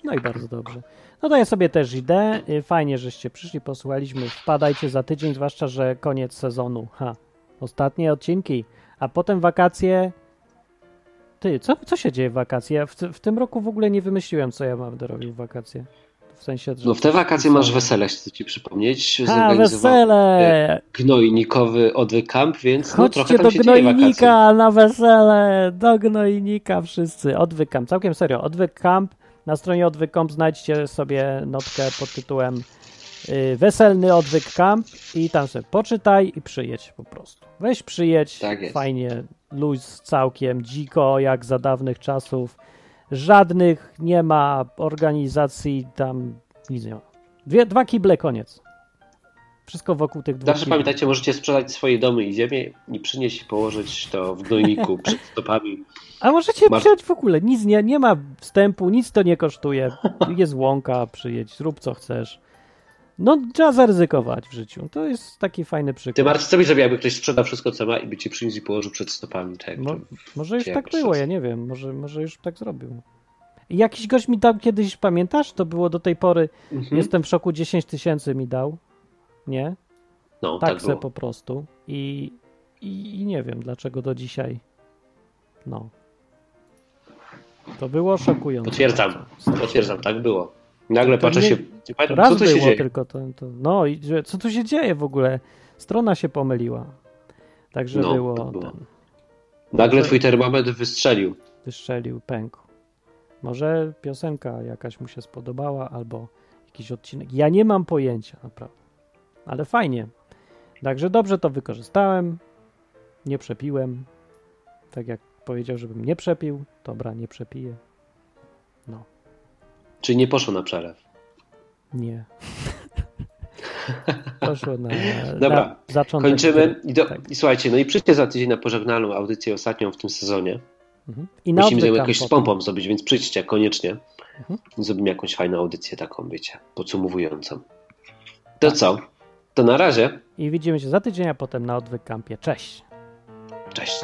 No i bardzo dobrze. No to ja sobie też idę. Y, Fajnie, żeście przyszli, posłuchaliśmy. Wpadajcie za tydzień, zwłaszcza, że koniec sezonu. Ha. Ostatnie odcinki. A potem wakacje. Ty, co, co się dzieje w wakacje? Ja w, w tym roku w ogóle nie wymyśliłem, co ja mam do robić w wakacje. W sensie, że... No w te wakacje masz wesele, chcę ci przypomnieć. Zorganizował wesele! Gnojnikowy odwyk camp, więc no, Chodźcie trochę tam do się gnojnika na wesele! Do gnojnika wszyscy. Odwyk camp, całkiem serio. Odwyk camp. Na stronie odwyk camp znajdźcie sobie notkę pod tytułem Weselny odwyk camp i tam sobie poczytaj i przyjedź po prostu. Weź przyjedź, Tak fajnie, luz całkiem, dziko jak za dawnych czasów. Żadnych nie ma organizacji, tam nic nie ma. Dwie, dwa kible, koniec. Wszystko wokół tych dwóch Zawsze kibli. pamiętajcie, możecie sprzedać swoje domy i ziemię i przynieść i położyć to w gnojniku przed stopami. A możecie Masz- przyjechać w ogóle, nic nie, nie ma wstępu, nic to nie kosztuje. Jest łąka, przyjedź, zrób co chcesz. No, trzeba zaryzykować w życiu. To jest taki fajny Ty przykład. Marcin, co byś zrobił, jakby ktoś sprzedał wszystko, co ma i by ci przyniósł i położył przed stopami? Tak, Mo, może już tak było, ja nie wiem, może, może już tak zrobił. Jakiś gość mi dał kiedyś, pamiętasz? To było do tej pory, Mhm. jestem w szoku, 10 tysięcy mi dał. Nie? No, tak było. po prostu. I, i, I nie wiem, dlaczego do dzisiaj. No. To było szokujące. Potwierdzam, potwierdzam, tak było. Nagle To patrzę nie- się, nie pamiętam, raz co tu się było dzieje. tylko to, to. No i że- co tu się dzieje w ogóle? Strona się pomyliła. Także No, było, było. ten. Nagle twój termometr wystrzelił. Wystrzelił, pękł. Może piosenka jakaś mu się spodobała, albo jakiś odcinek. Ja nie mam pojęcia, naprawdę. Ale fajnie. Także dobrze to wykorzystałem. Nie przepiłem. Tak jak powiedział, żebym nie przepił. Dobra, nie przepiję. Czyli nie poszło na przelew. nie. Poszło na, Dobra, na zaczątek. Kończymy. I, do, Tak. I słuchajcie, no i przyjdźcie za tydzień na pożegnalną audycję ostatnią w tym sezonie. Mhm. I na Musimy ją jakoś z pompą zrobić, więc przyjdźcie koniecznie. Mhm. I Zrobimy jakąś fajną audycję taką, wiecie, podsumowującą. To co? To na razie. I widzimy się za tydzień, a potem na odwyk kampie. Cześć! Cześć.